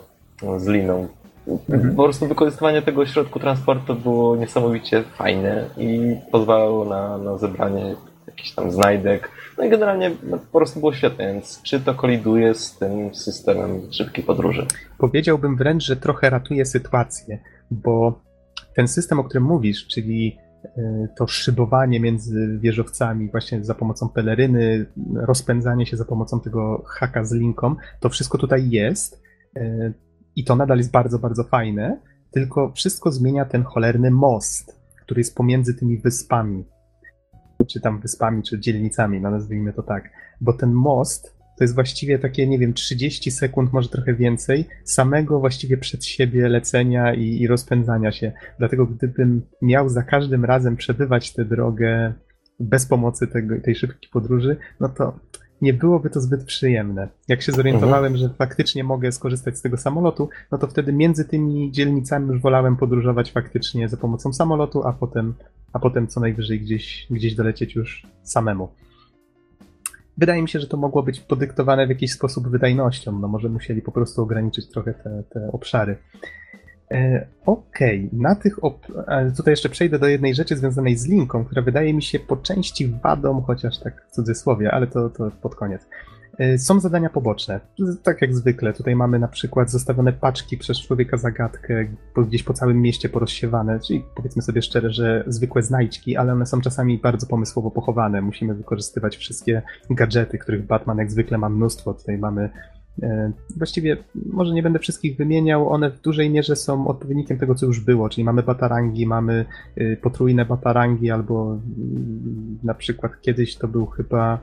z liną. Mhm. Po prostu wykorzystywanie tego środku transportu było niesamowicie fajne i pozwalało na, na zebranie jakichś tam znajdek. No i generalnie no, po prostu było świetne, więc czy to koliduje z tym systemem szybkiej podróży? Powiedziałbym wręcz, że trochę ratuje sytuację, bo ten system, o którym mówisz, czyli E, to szybowanie między wieżowcami właśnie za pomocą peleryny, rozpędzanie się za pomocą tego haka z linką, to wszystko tutaj jest e, i to nadal jest bardzo, bardzo fajne, tylko wszystko zmienia ten cholerny most, który jest pomiędzy tymi wyspami, czy tam wyspami, czy dzielnicami, no nazwijmy to tak, bo ten most to jest właściwie takie, nie wiem, 30 sekund, może trochę więcej, samego właściwie przed siebie lecenia i, i rozpędzania się. Dlatego gdybym miał za każdym razem przebywać tę drogę bez pomocy tego, tej szybkiej podróży, no to nie byłoby to zbyt przyjemne. Jak się zorientowałem, mhm. że faktycznie mogę skorzystać z tego samolotu, no to wtedy między tymi dzielnicami już wolałem podróżować faktycznie za pomocą samolotu, a potem, a potem co najwyżej gdzieś, gdzieś dolecieć już samemu. Wydaje mi się, że to mogło być podyktowane w jakiś sposób wydajnością. No może musieli po prostu ograniczyć trochę te, te obszary. E, Okej, okay. na tych. Op- tutaj jeszcze przejdę do jednej rzeczy związanej z linką, która wydaje mi się po części wadą, chociaż tak w cudzysłowie, ale to, to pod koniec. E, są zadania poboczne. Tak jak zwykle. Tutaj mamy na przykład zostawione paczki przez człowieka zagadkę gdzieś po całym mieście porozsiewane, czyli powiedzmy sobie szczerze, że zwykłe znajdźki, ale one są czasami bardzo pomysłowo pochowane. Musimy wykorzystywać wszystkie gadżety, których Batman jak zwykle ma mnóstwo. Tutaj mamy Właściwie, może nie będę wszystkich wymieniał, one w dużej mierze są odpowiednikiem tego, co już było, czyli mamy batarangi, mamy e, potrójne batarangi, albo mm, na przykład kiedyś to był chyba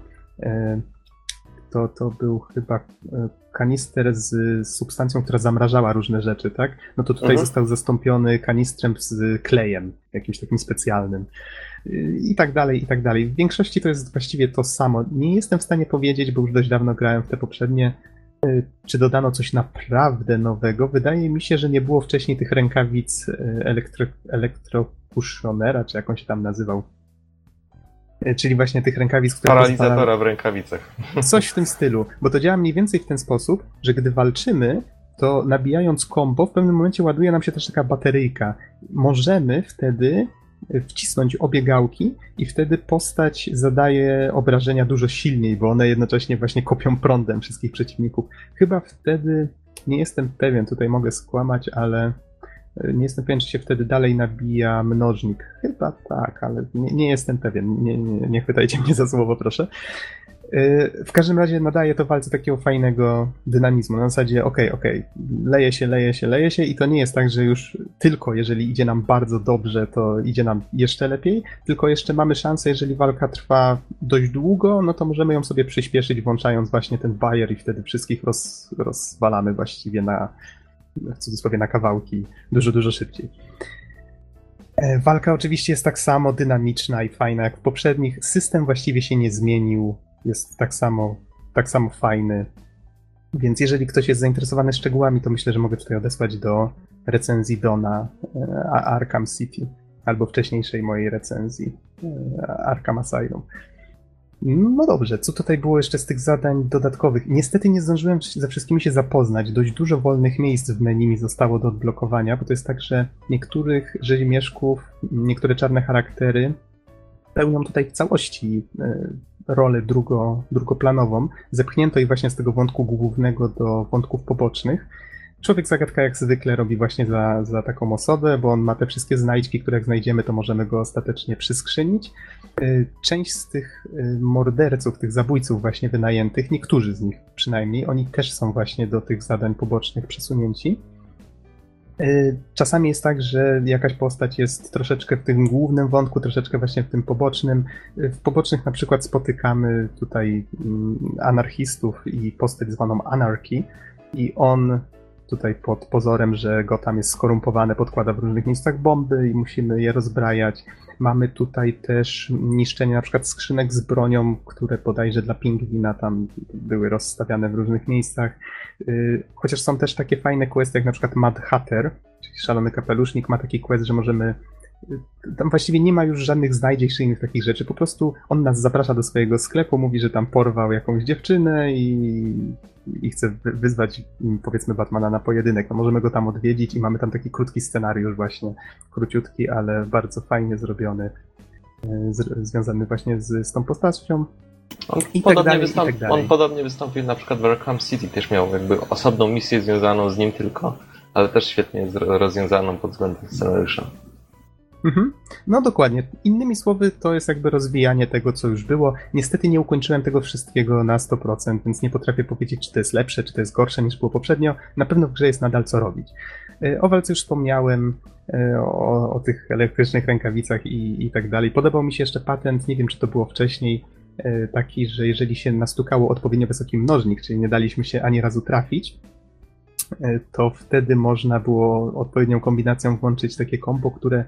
to, to był chyba e, kanister z substancją, która zamrażała różne rzeczy, tak? No to tutaj mhm. został zastąpiony kanistrem z klejem, jakimś takim specjalnym. I tak dalej, i tak dalej. W większości to jest właściwie to samo. Nie jestem w stanie powiedzieć, bo już dość dawno grałem w te poprzednie, e, czy dodano coś naprawdę nowego. Wydaje mi się, że nie było wcześniej tych rękawic e, elektro, elektrokuszonera, czy jak on się tam nazywał. E, czyli właśnie tych rękawic, które Paralizatora w rękawicach. Coś w tym stylu, bo to działa mniej więcej w ten sposób, że gdy walczymy, to nabijając kombo, w pewnym momencie ładuje nam się też taka bateryjka. Możemy wtedy wcisnąć obie gałki i wtedy postać zadaje obrażenia dużo silniej, bo one jednocześnie właśnie kopią prądem wszystkich przeciwników. Chyba wtedy, nie jestem pewien, tutaj mogę skłamać, ale nie jestem pewien, czy się wtedy dalej nabija mnożnik. Chyba tak, ale nie, nie jestem pewien. Nie, nie, nie chwytajcie mnie za słowo, proszę. Y, w każdym razie nadaje to walce takiego fajnego dynamizmu. Na zasadzie, okej, okay, okej, okay, leje się, leje się, leje się i to nie jest tak, że już tylko jeżeli idzie nam bardzo dobrze, to idzie nam jeszcze lepiej, tylko jeszcze mamy szansę, jeżeli walka trwa dość długo, no to możemy ją sobie przyspieszyć, włączając właśnie ten bajer i wtedy wszystkich roz, rozwalamy właściwie na, w cudzysłowie na kawałki dużo, dużo szybciej. E, walka oczywiście jest tak samo dynamiczna i fajna jak w poprzednich. System właściwie się nie zmienił, jest tak samo, tak samo fajny. Więc jeżeli ktoś jest zainteresowany szczegółami, to myślę, że mogę tutaj odesłać do recenzji Dona e, Arkham City albo wcześniejszej mojej recenzji e, Arkham Asylum. No dobrze, co tutaj było jeszcze z tych zadań dodatkowych? Niestety nie zdążyłem ze wszystkimi się zapoznać. Dość dużo wolnych miejsc w menu mi zostało do odblokowania, bo to jest tak, że niektórych rzezimieszków, niektóre czarne charaktery pełnią tutaj w całości e, rolę drugo, drugoplanową. Zepchnięto ich właśnie z tego wątku głównego do wątków pobocznych. Człowiek zagadka jak zwykle robi właśnie za, za taką osobę, bo on ma te wszystkie znajdźki, które jak znajdziemy, to możemy go ostatecznie przyskrzynić. Y, część z tych y, morderców, tych zabójców właśnie wynajętych, niektórzy z nich przynajmniej, oni też są właśnie do tych zadań pobocznych przesunięci. Y, czasami jest tak, że jakaś postać jest troszeczkę w tym głównym wątku, troszeczkę właśnie w tym pobocznym. W pobocznych na przykład spotykamy tutaj mm, anarchistów i postać zwaną Anarchy i on tutaj pod pozorem, że Gotham jest skorumpowane, podkłada w różnych miejscach bomby i musimy je rozbrajać. Mamy tutaj też niszczenie na przykład skrzynek z bronią, które bodajże dla pingwina tam były rozstawiane w różnych miejscach. Y, chociaż są też takie fajne questy, jak na przykład Mad Hatter, czyli szalony kapelusznik ma taki quest, że możemy tam właściwie nie ma już żadnych znajdziek czy innych takich rzeczy. Po prostu on nas zaprasza do swojego sklepu, mówi, że tam porwał jakąś dziewczynę i, i chce wyzwać, powiedzmy, Batmana na pojedynek. No możemy go tam odwiedzić i mamy tam taki krótki scenariusz właśnie, króciutki, ale bardzo fajnie zrobiony, e, z, związany właśnie z, z tą postacią. On, I tak podobnie tak dalej, wystąpi, tak on podobnie wystąpił na przykład w Arkham City, też miał jakby osobną misję związaną z nim tylko, ale też świetnie rozwiązaną pod względem scenariusza. Mhm. No dokładnie. Innymi słowy, to jest jakby rozwijanie tego, co już było. Niestety nie ukończyłem tego wszystkiego na 100%, więc nie potrafię powiedzieć, czy to jest lepsze, czy to jest gorsze niż było poprzednio. Na pewno w grze jest nadal co robić. E, o walce już wspomniałem, e, o, o tych elektrycznych rękawicach i, i tak dalej. Podobał mi się jeszcze patent, nie wiem, czy to było wcześniej, e, taki, że jeżeli się nastukało odpowiednio wysoki mnożnik, czyli nie daliśmy się ani razu trafić, to wtedy można było odpowiednią kombinacją włączyć takie kombo, które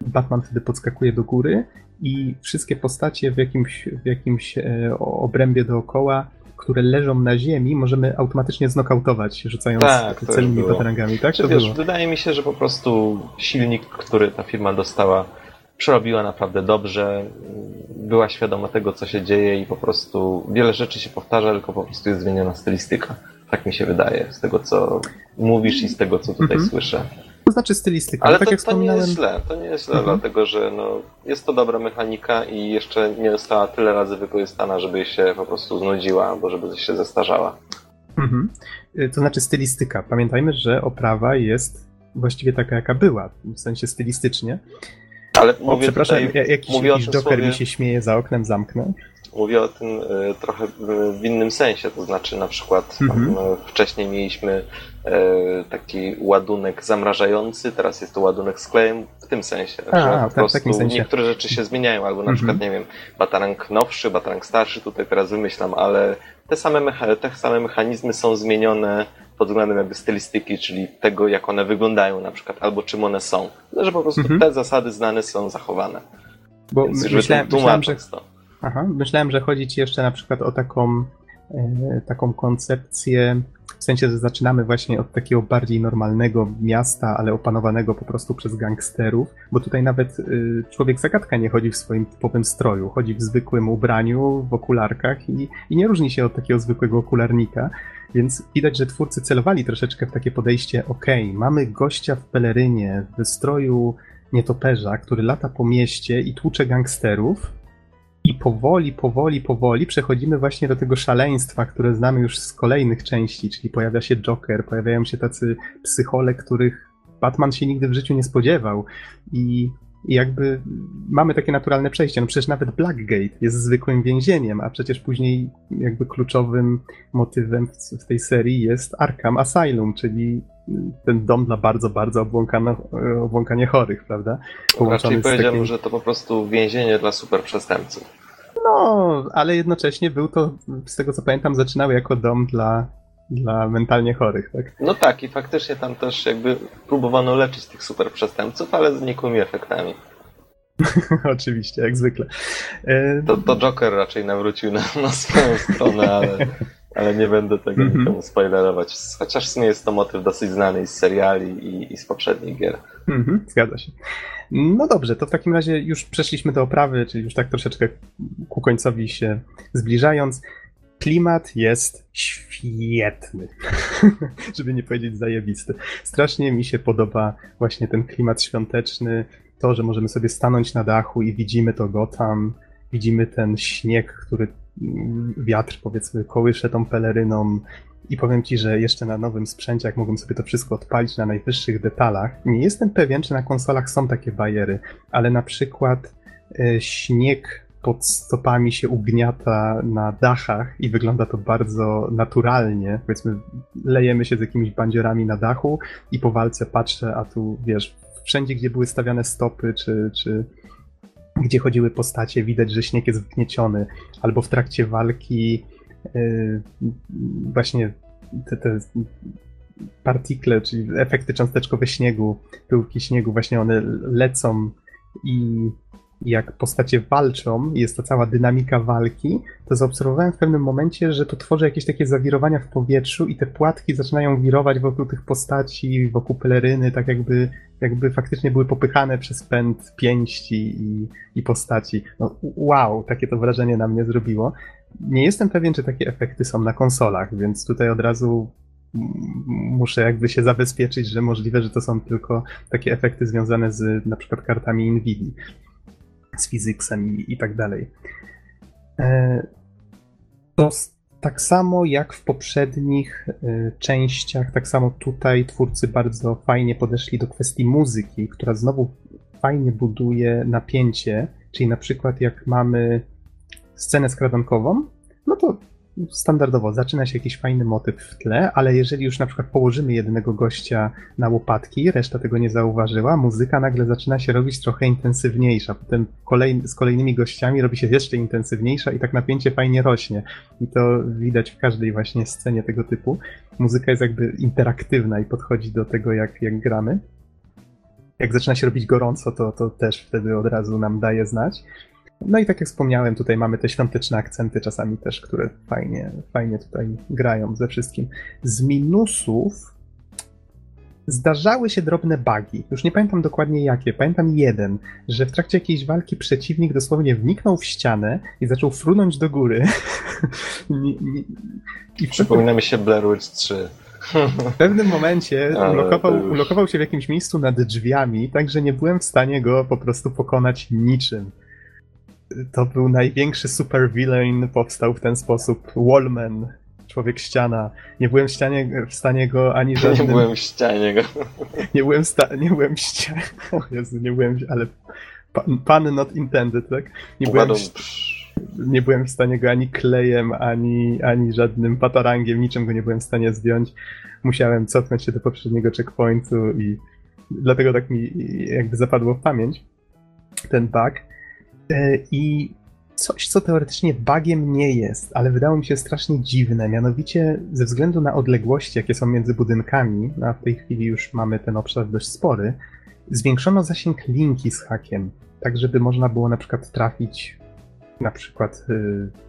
Batman wtedy podskakuje do góry i wszystkie postacie w jakimś, w jakimś e, obrębie dookoła, które leżą na ziemi, możemy automatycznie znokautować, rzucając tak, celnymi batarangami, tak? To wiesz, było. Wydaje mi się, że po prostu silnik, który ta firma dostała, przerobiła naprawdę dobrze, była świadoma tego, co się dzieje i po prostu wiele rzeczy się powtarza, tylko po prostu jest zmieniona stylistyka. Tak mi się wydaje, z tego, co mówisz i z tego, co tutaj mhm. słyszę. To znaczy stylistyka. Ale tak to, jak to nie jest źle, to nie jest źle, mhm. dlatego że no, jest to dobra mechanika i jeszcze nie została tyle razy wykorzystana, żeby się po prostu znudziła, albo żeby się zestarzała. Mhm. Y, to znaczy stylistyka. Pamiętajmy, że oprawa jest właściwie taka, jaka była, w sensie stylistycznie. Ale mówię o, przepraszam, tutaj, jakiś, mówię jakiś Joker słowie... mi się śmieje za oknem, zamknę. Mówię o tym y, trochę w innym sensie, to znaczy na przykład mhm. tam, wcześniej mieliśmy E, taki ładunek zamrażający, teraz jest to ładunek z klejem w tym sensie, A, że po prostu sensie. niektóre rzeczy się zmieniają, albo na mhm. przykład, nie wiem, batarang nowszy, batarang starszy, tutaj teraz wymyślam, ale te same, mecha- te same mechanizmy są zmienione pod względem jakby stylistyki, czyli tego, jak one wyglądają na przykład, albo czym one są. że po prostu mhm. te zasady znane są zachowane. Bo Więc, myślałem, myślałem, że, aha, myślałem, że chodzi ci jeszcze na przykład o taką, e, taką koncepcję w sensie, że zaczynamy właśnie od takiego bardziej normalnego miasta, ale opanowanego po prostu przez gangsterów, bo tutaj nawet y, człowiek zagadka nie chodzi w swoim typowym stroju, chodzi w zwykłym ubraniu, w okularkach i, i nie różni się od takiego zwykłego okularnika. Więc widać, że twórcy celowali troszeczkę w takie podejście, okej, okay, mamy gościa w pelerynie, w stroju nietoperza, który lata po mieście i tłucze gangsterów, i powoli, powoli, powoli przechodzimy właśnie do tego szaleństwa, które znamy już z kolejnych części, czyli pojawia się Joker, pojawiają się tacy psychole, których Batman się nigdy w życiu nie spodziewał. I i jakby mamy takie naturalne przejście. No przecież nawet Blackgate jest zwykłym więzieniem, a przecież później jakby kluczowym motywem w, tej serii jest Arkham Asylum, czyli ten dom dla bardzo, bardzo obłąkanie chorych, prawda? Połączony Raczej powiedziałbym, takim... że to po prostu więzienie dla superprzestępców. No, ale jednocześnie był to, z tego co pamiętam, zaczynał jako dom dla dla mentalnie chorych, tak? No tak, i faktycznie tam też jakby próbowano leczyć tych super przestępców, ale z nikłymi efektami. Oczywiście, jak zwykle. To, to Joker raczej nawrócił na, na swoją stronę, ale, ale nie będę tego Mhm. nikomu spoilerować. Chociaż w sumie jest to motyw dosyć znany z seriali i, i z poprzednich gier. Mhm, zgadza się. No dobrze, to w takim razie już przeszliśmy do oprawy, czyli już tak troszeczkę ku końcowi się zbliżając. Klimat jest świetny, żeby nie powiedzieć zajebisty. Strasznie mi się podoba właśnie ten klimat świąteczny, to, że możemy sobie stanąć na dachu i widzimy to Gotham, widzimy ten śnieg, który mm, wiatr powiedzmy kołysze tą peleryną, i powiem ci, że jeszcze na nowym sprzęcie, jak mogłem sobie to wszystko odpalić na najwyższych detalach, nie jestem pewien, czy na konsolach są takie bajery, ale na przykład e, śnieg pod stopami się ugniata na dachach i wygląda to bardzo naturalnie. Powiedzmy, lejemy się z jakimiś bandziorami na dachu i po walce patrzę, a tu wiesz, wszędzie, gdzie były stawiane stopy, czy, czy gdzie chodziły postacie, widać, że śnieg jest wgnieciony, albo w trakcie walki yy, właśnie te, te partikle, czyli efekty cząsteczkowe śniegu, pyłki śniegu, właśnie one lecą i jak postacie walczą, jest to cała dynamika walki, to zaobserwowałem w pewnym momencie, że to tworzy jakieś takie zawirowania w powietrzu i te płatki zaczynają wirować wokół tych postaci, wokół peleryny, tak jakby, jakby faktycznie były popychane przez pęd pięści i, i postaci. No, wow, takie to wrażenie na mnie zrobiło. Nie jestem pewien, czy takie efekty są na konsolach, więc tutaj od razu muszę jakby się zabezpieczyć, że możliwe, że to są tylko takie efekty związane z na przykład kartami Nvidia, z fizyksem i, i tak dalej. E, To tak samo jak w poprzednich e, częściach, tak samo tutaj twórcy bardzo fajnie podeszli do kwestii muzyki, która znowu fajnie buduje napięcie, czyli na przykład jak mamy scenę skradankową, no to standardowo zaczyna się jakiś fajny motyw w tle, ale jeżeli już na przykład położymy jednego gościa na łopatki, reszta tego nie zauważyła, muzyka nagle zaczyna się robić trochę intensywniejsza. Potem kolej, z kolejnymi gościami robi się jeszcze intensywniejsza i tak napięcie fajnie rośnie. I to widać w każdej właśnie scenie tego typu. Muzyka jest jakby interaktywna i podchodzi do tego, jak, jak gramy. Jak zaczyna się robić gorąco, to, to też wtedy od razu nam daje znać. No i tak jak wspomniałem, tutaj mamy te świąteczne akcenty czasami też, które fajnie, fajnie tutaj grają ze wszystkim. Z minusów zdarzały się drobne bugi. Już nie pamiętam dokładnie jakie. Pamiętam jeden, że w trakcie jakiejś walki przeciwnik dosłownie wniknął w ścianę i zaczął frunąć do góry. nie, nie, I Przypomina mi się Blair Witch 3. w pewnym momencie ulokował, już- ulokował się w jakimś miejscu nad drzwiami, tak że nie byłem w stanie go po prostu pokonać niczym. To był największy supervillain, powstał w ten sposób. Wallman, człowiek ściana. Nie byłem w, ścianie, w stanie go ani Nie żadnym... byłem w ścianie go. Nie byłem, sta- nie byłem w ścianie. O Jezu, nie byłem, ale pan, pan not intended, tak? Nie byłem, w, nie byłem w stanie go ani klejem, ani, ani żadnym patarangiem, niczym go nie byłem w stanie zdjąć. Musiałem cofnąć się do poprzedniego checkpointu i dlatego tak mi jakby zapadło w pamięć ten bug. E, I coś, co teoretycznie bugiem nie jest, ale wydało mi się strasznie dziwne, mianowicie ze względu na odległości, jakie są między budynkami, no a w tej chwili już mamy ten obszar dość spory, zwiększono zasięg linki z hakiem, tak żeby można było na przykład trafić na przykład y,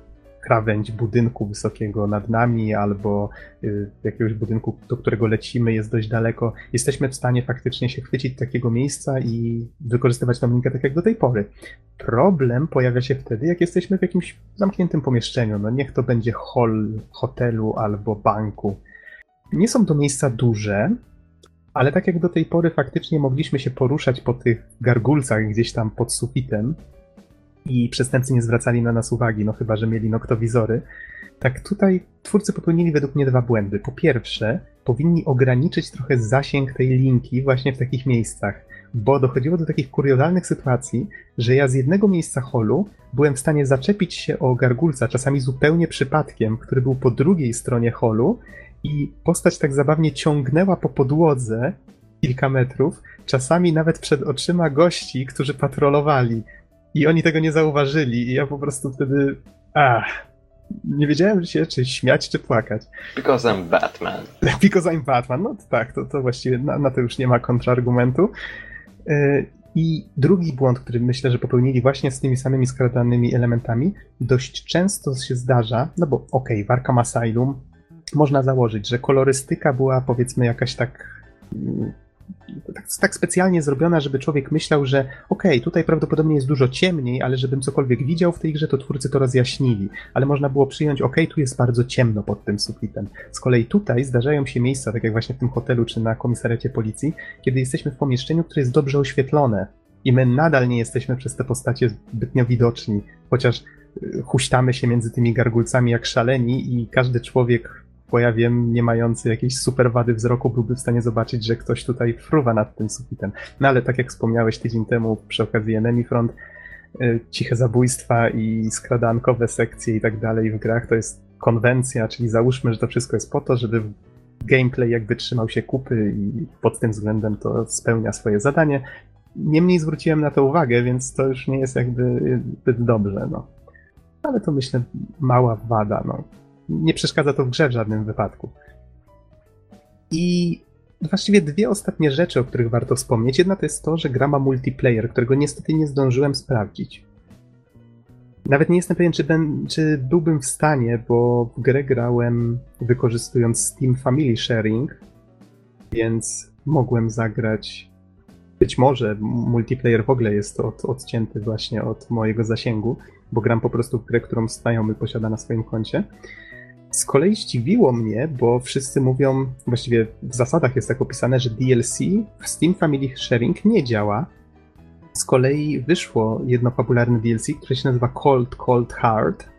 krawędź budynku wysokiego nad nami, albo y, jakiegoś budynku, do którego lecimy, jest dość daleko. Jesteśmy w stanie faktycznie się chwycić takiego miejsca i wykorzystywać tą linkę tak jak do tej pory. Problem pojawia się wtedy, jak jesteśmy w jakimś zamkniętym pomieszczeniu. No niech to będzie hall hotelu albo banku. Nie są to miejsca duże, ale tak jak do tej pory faktycznie mogliśmy się poruszać po tych gargulcach gdzieś tam pod sufitem i przestępcy nie zwracali na nas uwagi, no chyba, że mieli noktowizory. Tak tutaj twórcy popełnili według mnie dwa błędy. Po pierwsze, powinni ograniczyć trochę zasięg tej linki właśnie w takich miejscach, bo dochodziło do takich kuriozalnych sytuacji, że ja z jednego miejsca holu byłem w stanie zaczepić się o gargulca, czasami zupełnie przypadkiem, który był po drugiej stronie holu i postać tak zabawnie ciągnęła po podłodze kilka metrów, czasami nawet przed oczyma gości, którzy patrolowali. I oni tego nie zauważyli, i ja po prostu wtedy. Ach. nie wiedziałem się, czy śmiać, czy płakać. Because I'm Batman. Because I'm Batman, no tak, to, to właściwie na, na to już nie ma kontrargumentu. E, I drugi błąd, który myślę, że popełnili właśnie z tymi samymi skradanymi elementami, dość często się zdarza, no bo okej, okay, w Arkham Asylum można założyć, że kolorystyka była powiedzmy jakaś tak mm, tak, tak, specjalnie zrobiona, żeby człowiek myślał, że okej, okay, tutaj prawdopodobnie jest dużo ciemniej, ale żebym cokolwiek widział w tej grze, to twórcy to rozjaśnili. Ale można było przyjąć, okej, okay, tu jest bardzo ciemno pod tym sufitem. Z kolei tutaj zdarzają się miejsca, tak jak właśnie w tym hotelu czy na komisariacie policji, kiedy jesteśmy w pomieszczeniu, które jest dobrze oświetlone. I my nadal nie jesteśmy przez te postacie zbytnio widoczni, chociaż y, huśtamy się między tymi gargulcami jak szaleni i każdy człowiek powiem, nie mający jakiejś super wady wzroku byłby w stanie zobaczyć, że ktoś tutaj fruwa nad tym sufitem. No ale tak jak wspomniałeś tydzień temu przy okazji Enemy Front, y, ciche zabójstwa i skradankowe sekcje i tak dalej w grach to jest konwencja, czyli załóżmy, że to wszystko jest po to, żeby gameplay jakby trzymał się kupy i pod tym względem to spełnia swoje zadanie. Niemniej zwróciłem na to uwagę, więc to już nie jest jakby zbyt dobrze, no. Ale to myślę mała wada, no nie przeszkadza to w grze w żadnym wypadku. I właściwie dwie ostatnie rzeczy, o których warto wspomnieć. Jedna to jest to, że gra ma multiplayer, którego niestety nie zdążyłem sprawdzić. Nawet nie jestem pewien, czy, ben, czy byłbym w stanie, bo w grę grałem wykorzystując Steam Family Sharing, więc mogłem zagrać. Być może multiplayer w ogóle jest od, odcięty właśnie od mojego zasięgu, bo gram po prostu w grę, którą znajomy posiada na swoim koncie. Z kolei zdziwiło mnie, bo wszyscy mówią, właściwie w zasadach jest tak opisane, że DLC w Steam Family Sharing nie działa. Z kolei wyszło jedno popularne DLC, które się nazywa Cold Cold Heart.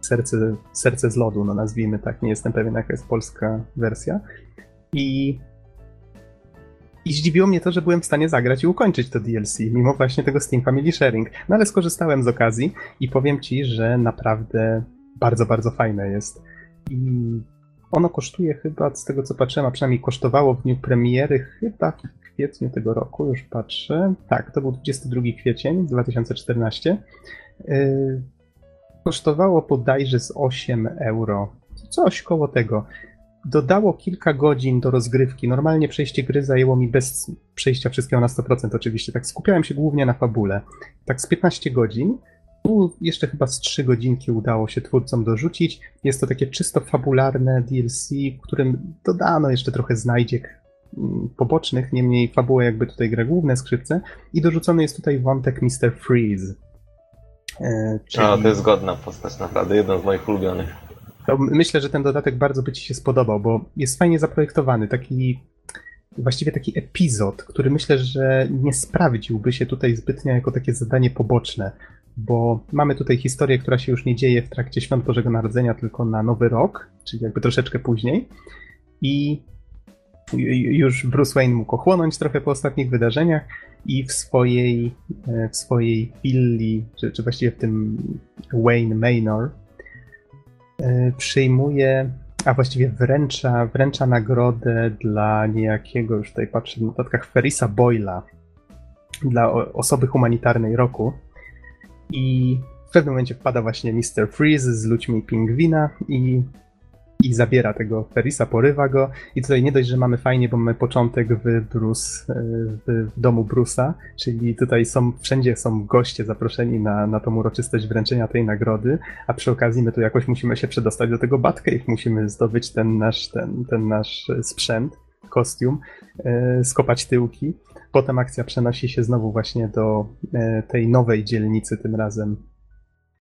Serce, serce z lodu, no nazwijmy tak, nie jestem pewien jaka jest polska wersja. I i zdziwiło mnie to, że byłem w stanie zagrać i ukończyć to DLC, mimo właśnie tego Steam Family Sharing. No ale skorzystałem z okazji i powiem ci, że naprawdę bardzo, bardzo fajne jest. I ono kosztuje chyba, z tego co patrzyłem, a przynajmniej kosztowało w dniu premiery chyba w kwietniu tego roku, już patrzę. Tak, to był 22 kwiecień 2014. Yy, kosztowało bodajże z 8 euro. Coś koło tego. Dodało kilka godzin do rozgrywki. Normalnie przejście gry zajęło mi bez przejścia wszystkiego na 100% oczywiście. Tak skupiałem się głównie na fabule. Tak z 15 godzin. Tu jeszcze chyba z 3 godzinki udało się twórcom dorzucić. Jest to takie czysto fabularne DLC, w którym dodano jeszcze trochę znajdziek mm, pobocznych, niemniej fabuła jakby tutaj gra główne skrzypce i dorzucony jest tutaj wątek Mr. Freeze. E, czyli... A, to jest godna postać, naprawdę, jeden z moich ulubionych. To myślę, że ten dodatek bardzo by Ci się spodobał, bo jest fajnie zaprojektowany, taki właściwie taki epizod, który myślę, że nie sprawdziłby się tutaj zbytnio jako takie zadanie poboczne bo mamy tutaj historię, która się już nie dzieje w trakcie Świąt Bożego Narodzenia, tylko na Nowy Rok, czyli jakby troszeczkę później. I już Bruce Wayne mógł ochłonąć trochę po ostatnich wydarzeniach i w swojej, e, w swojej willi, czy, czy właściwie w tym Wayne Manor, e, przyjmuje, a właściwie wręcza, wręcza nagrodę dla niejakiego, już tutaj patrzę w notatkach, Ferisa Boyla, dla osoby humanitarnej roku. I w pewnym momencie wpada właśnie Mr. Freeze z ludźmi pingwina i, i zabiera tego Ferisa, porywa go. I tutaj nie dość, że mamy fajnie, bo mamy początek w, Bruce, e, w, domu Bruce'a, czyli tutaj są, wszędzie są goście zaproszeni na, na tą uroczystość wręczenia tej nagrody, a przy okazji my tu jakoś musimy się przedostać do tego Batcave, musimy zdobyć ten nasz, ten, ten nasz sprzęt, kostium, e, skopać tyłki. Potem akcja przenosi się znowu właśnie do e, tej nowej dzielnicy, tym razem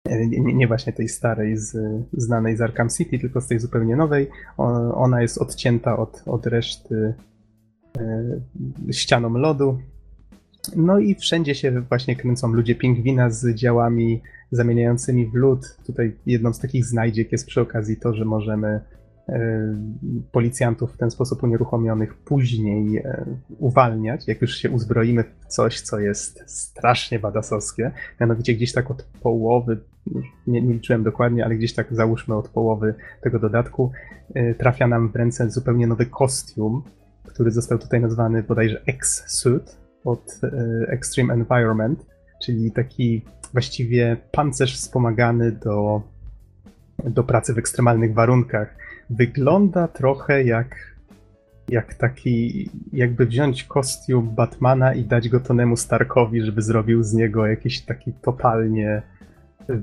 e, nie, nie, właśnie tej starej, z, znanej z Arkham City, tylko z tej zupełnie nowej. Ona jest odcięta od, od reszty e, ścianą lodu. No i wszędzie się właśnie kręcą ludzie pingwina z działami zamieniającymi w lód. Tutaj jedną z takich znajdziek jest przy okazji to, że możemy policjantów w ten sposób unieruchomionych później e, uwalniać, jak już się uzbroimy w coś, co jest strasznie badasowskie. Mianowicie gdzieś tak od połowy, nie, nie liczyłem dokładnie, ale gdzieś tak załóżmy od połowy tego dodatku, e, trafia nam w ręce zupełnie nowy kostium, który został tutaj nazwany bodajże X-Suit od Extreme Environment, czyli taki właściwie pancerz wspomagany do do pracy w ekstremalnych warunkach. Wygląda trochę jak, jak taki, jakby wziąć kostium Batmana i dać go Tonemu Starkowi, żeby zrobił z niego jakiś taki totalnie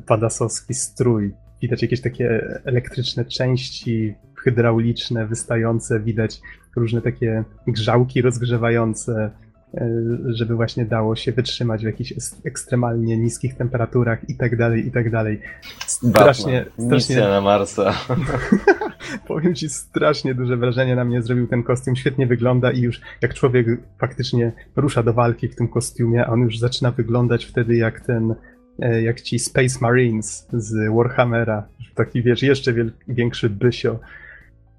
badasowski strój. Widać jakieś takie elektryczne części hydrauliczne wystające, widać różne takie grzałki rozgrzewające, żeby właśnie dało się wytrzymać w jakichś ekstremalnie niskich temperaturach i tak dalej, i tak dalej. Strasznie, Batman. strasznie... Misja na Marsa. Powiem ci, strasznie duże wrażenie na mnie zrobił ten kostium. Świetnie wygląda i już jak człowiek faktycznie rusza do walki w tym kostiumie, on już zaczyna wyglądać wtedy jak ten e, jak ci Space Marines z Warhammera, taki wiesz, jeszcze większy bysio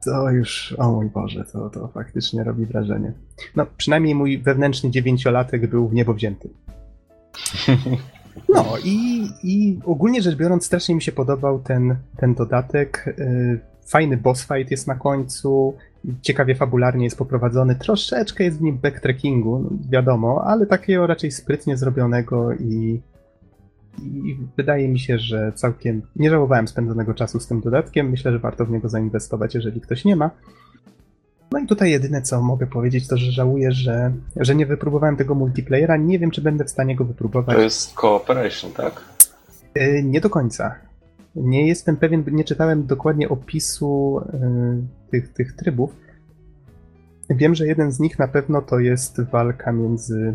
to już, o mój Boże, to, to faktycznie robi wrażenie. No, przynajmniej mój wewnętrzny dziewięciolatek był w niebo wzięty. No i, i ogólnie rzecz biorąc, strasznie mi się podobał ten, ten dodatek. Y, fajny boss fight jest na końcu, ciekawie fabularnie jest poprowadzony, troszeczkę jest w nim backtrackingu, no wiadomo, ale takiego raczej sprytnie zrobionego i, i wydaje mi się, że całkiem nie żałowałem spędzonego czasu z tym dodatkiem. Myślę, że warto w niego zainwestować, jeżeli ktoś nie ma. No i tutaj jedyne co mogę powiedzieć, to że żałuję, że, że nie wypróbowałem tego multiplayera. Nie wiem, czy będę w stanie go wypróbować. To jest cooperation, tak? Yy, nie do końca. Nie jestem pewien, nie czytałem dokładnie opisu yy, tych, tych trybów. Wiem, że jeden z nich na pewno to jest walka między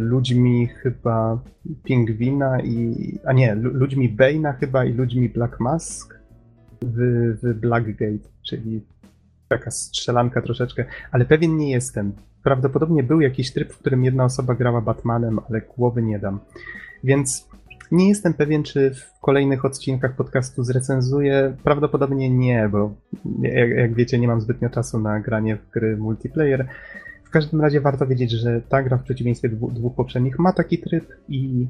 ludźmi chyba Pingwina i... a nie, ludźmi Bane'a chyba i ludźmi Black Mask w, w Blackgate, czyli taka strzelanka troszeczkę, ale pewien nie jestem. Prawdopodobnie był jakiś tryb, w którym jedna osoba grała Batmanem, ale głowy nie dam. Więc nie jestem pewien, czy w kolejnych odcinkach podcastu zrecenzuję. Prawdopodobnie nie, bo jak, jak wiecie, nie mam zbytnio czasu na granie w gry multiplayer. W każdym razie warto wiedzieć, że ta gra w przeciwieństwie do dwóch poprzednich ma taki tryb i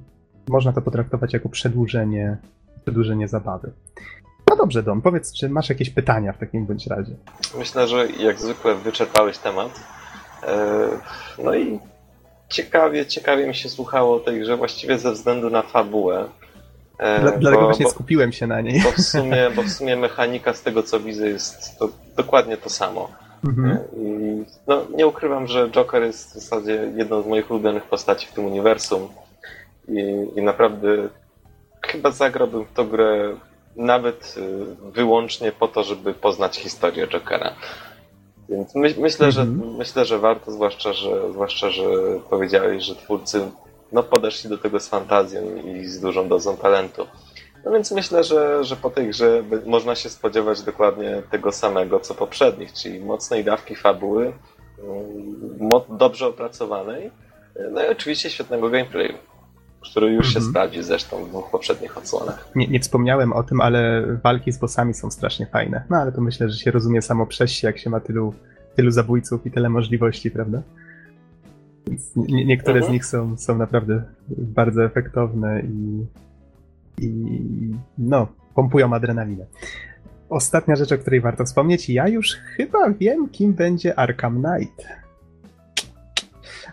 można to potraktować jako przedłużenie, przedłużenie zabawy. No dobrze, Dom, powiedz, czy masz jakieś pytania w takim bądź razie? Myślę, że jak zwykle wyczerpałeś temat. E, no i ciekawie, ciekawie mi się słuchało tej grze właściwie ze względu na fabułę. E, Dla, bo, dlatego właśnie bo, skupiłem się na niej. Bo w, sumie, bo w sumie mechanika z tego co widzę jest to dokładnie to samo. Mhm. E, I, no, nie ukrywam, że Joker jest w zasadzie jedną z moich ulubionych postaci w tym uniwersum. I, i naprawdę chyba zagrałbym w tę grę nawet y, wyłącznie po to, żeby poznać historię Jokera. Więc my, myślę, że, mhm. myślę, że warto, zwłaszcza że, zwłaszcza, że powiedziałeś, że twórcy no, podeszli do tego z fantazją i z dużą dozą talentu. No więc myślę, że, że po tej grze można się spodziewać dokładnie tego samego, co poprzednich, czyli mocnej dawki fabuły, mm, dobrze opracowanej, no i oczywiście świetnego gameplayu, który już mhm. się sprawdzi zresztą w dwóch poprzednich odsłonach. Nie, nie, wspomniałem o tym, ale walki z bossami są strasznie fajne. No ale to myślę, że się rozumie samo przez się, jak się ma tylu, tylu zabójców i tyle możliwości, prawda? Nie, niektóre mhm. z nich są, są naprawdę bardzo efektowne i, i no, pompują adrenalinę. Ostatnia rzecz, o której warto wspomnieć, ja już chyba wiem, kim będzie Arkham Knight.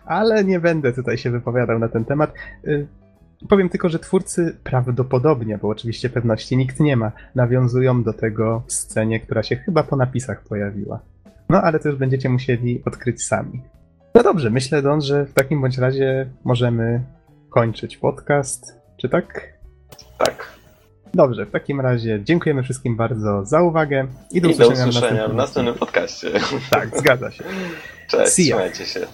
Ale nie będę tutaj się wypowiadał na ten temat. Y, powiem tylko, że twórcy prawdopodobnie, bo oczywiście pewności nikt nie ma, nawiązują do tego w scenie, która się chyba po napisach pojawiła. No ale to już będziecie musieli odkryć sami. No dobrze, myślę, Don, że w takim bądź razie możemy kończyć podcast. Czy tak? Tak. Dobrze, w takim razie dziękujemy wszystkim bardzo za uwagę i do, I usłyszenia, do usłyszenia w następnym, w następnym podcaście. Tak, zgadza się. Cześć, trzymajcie się.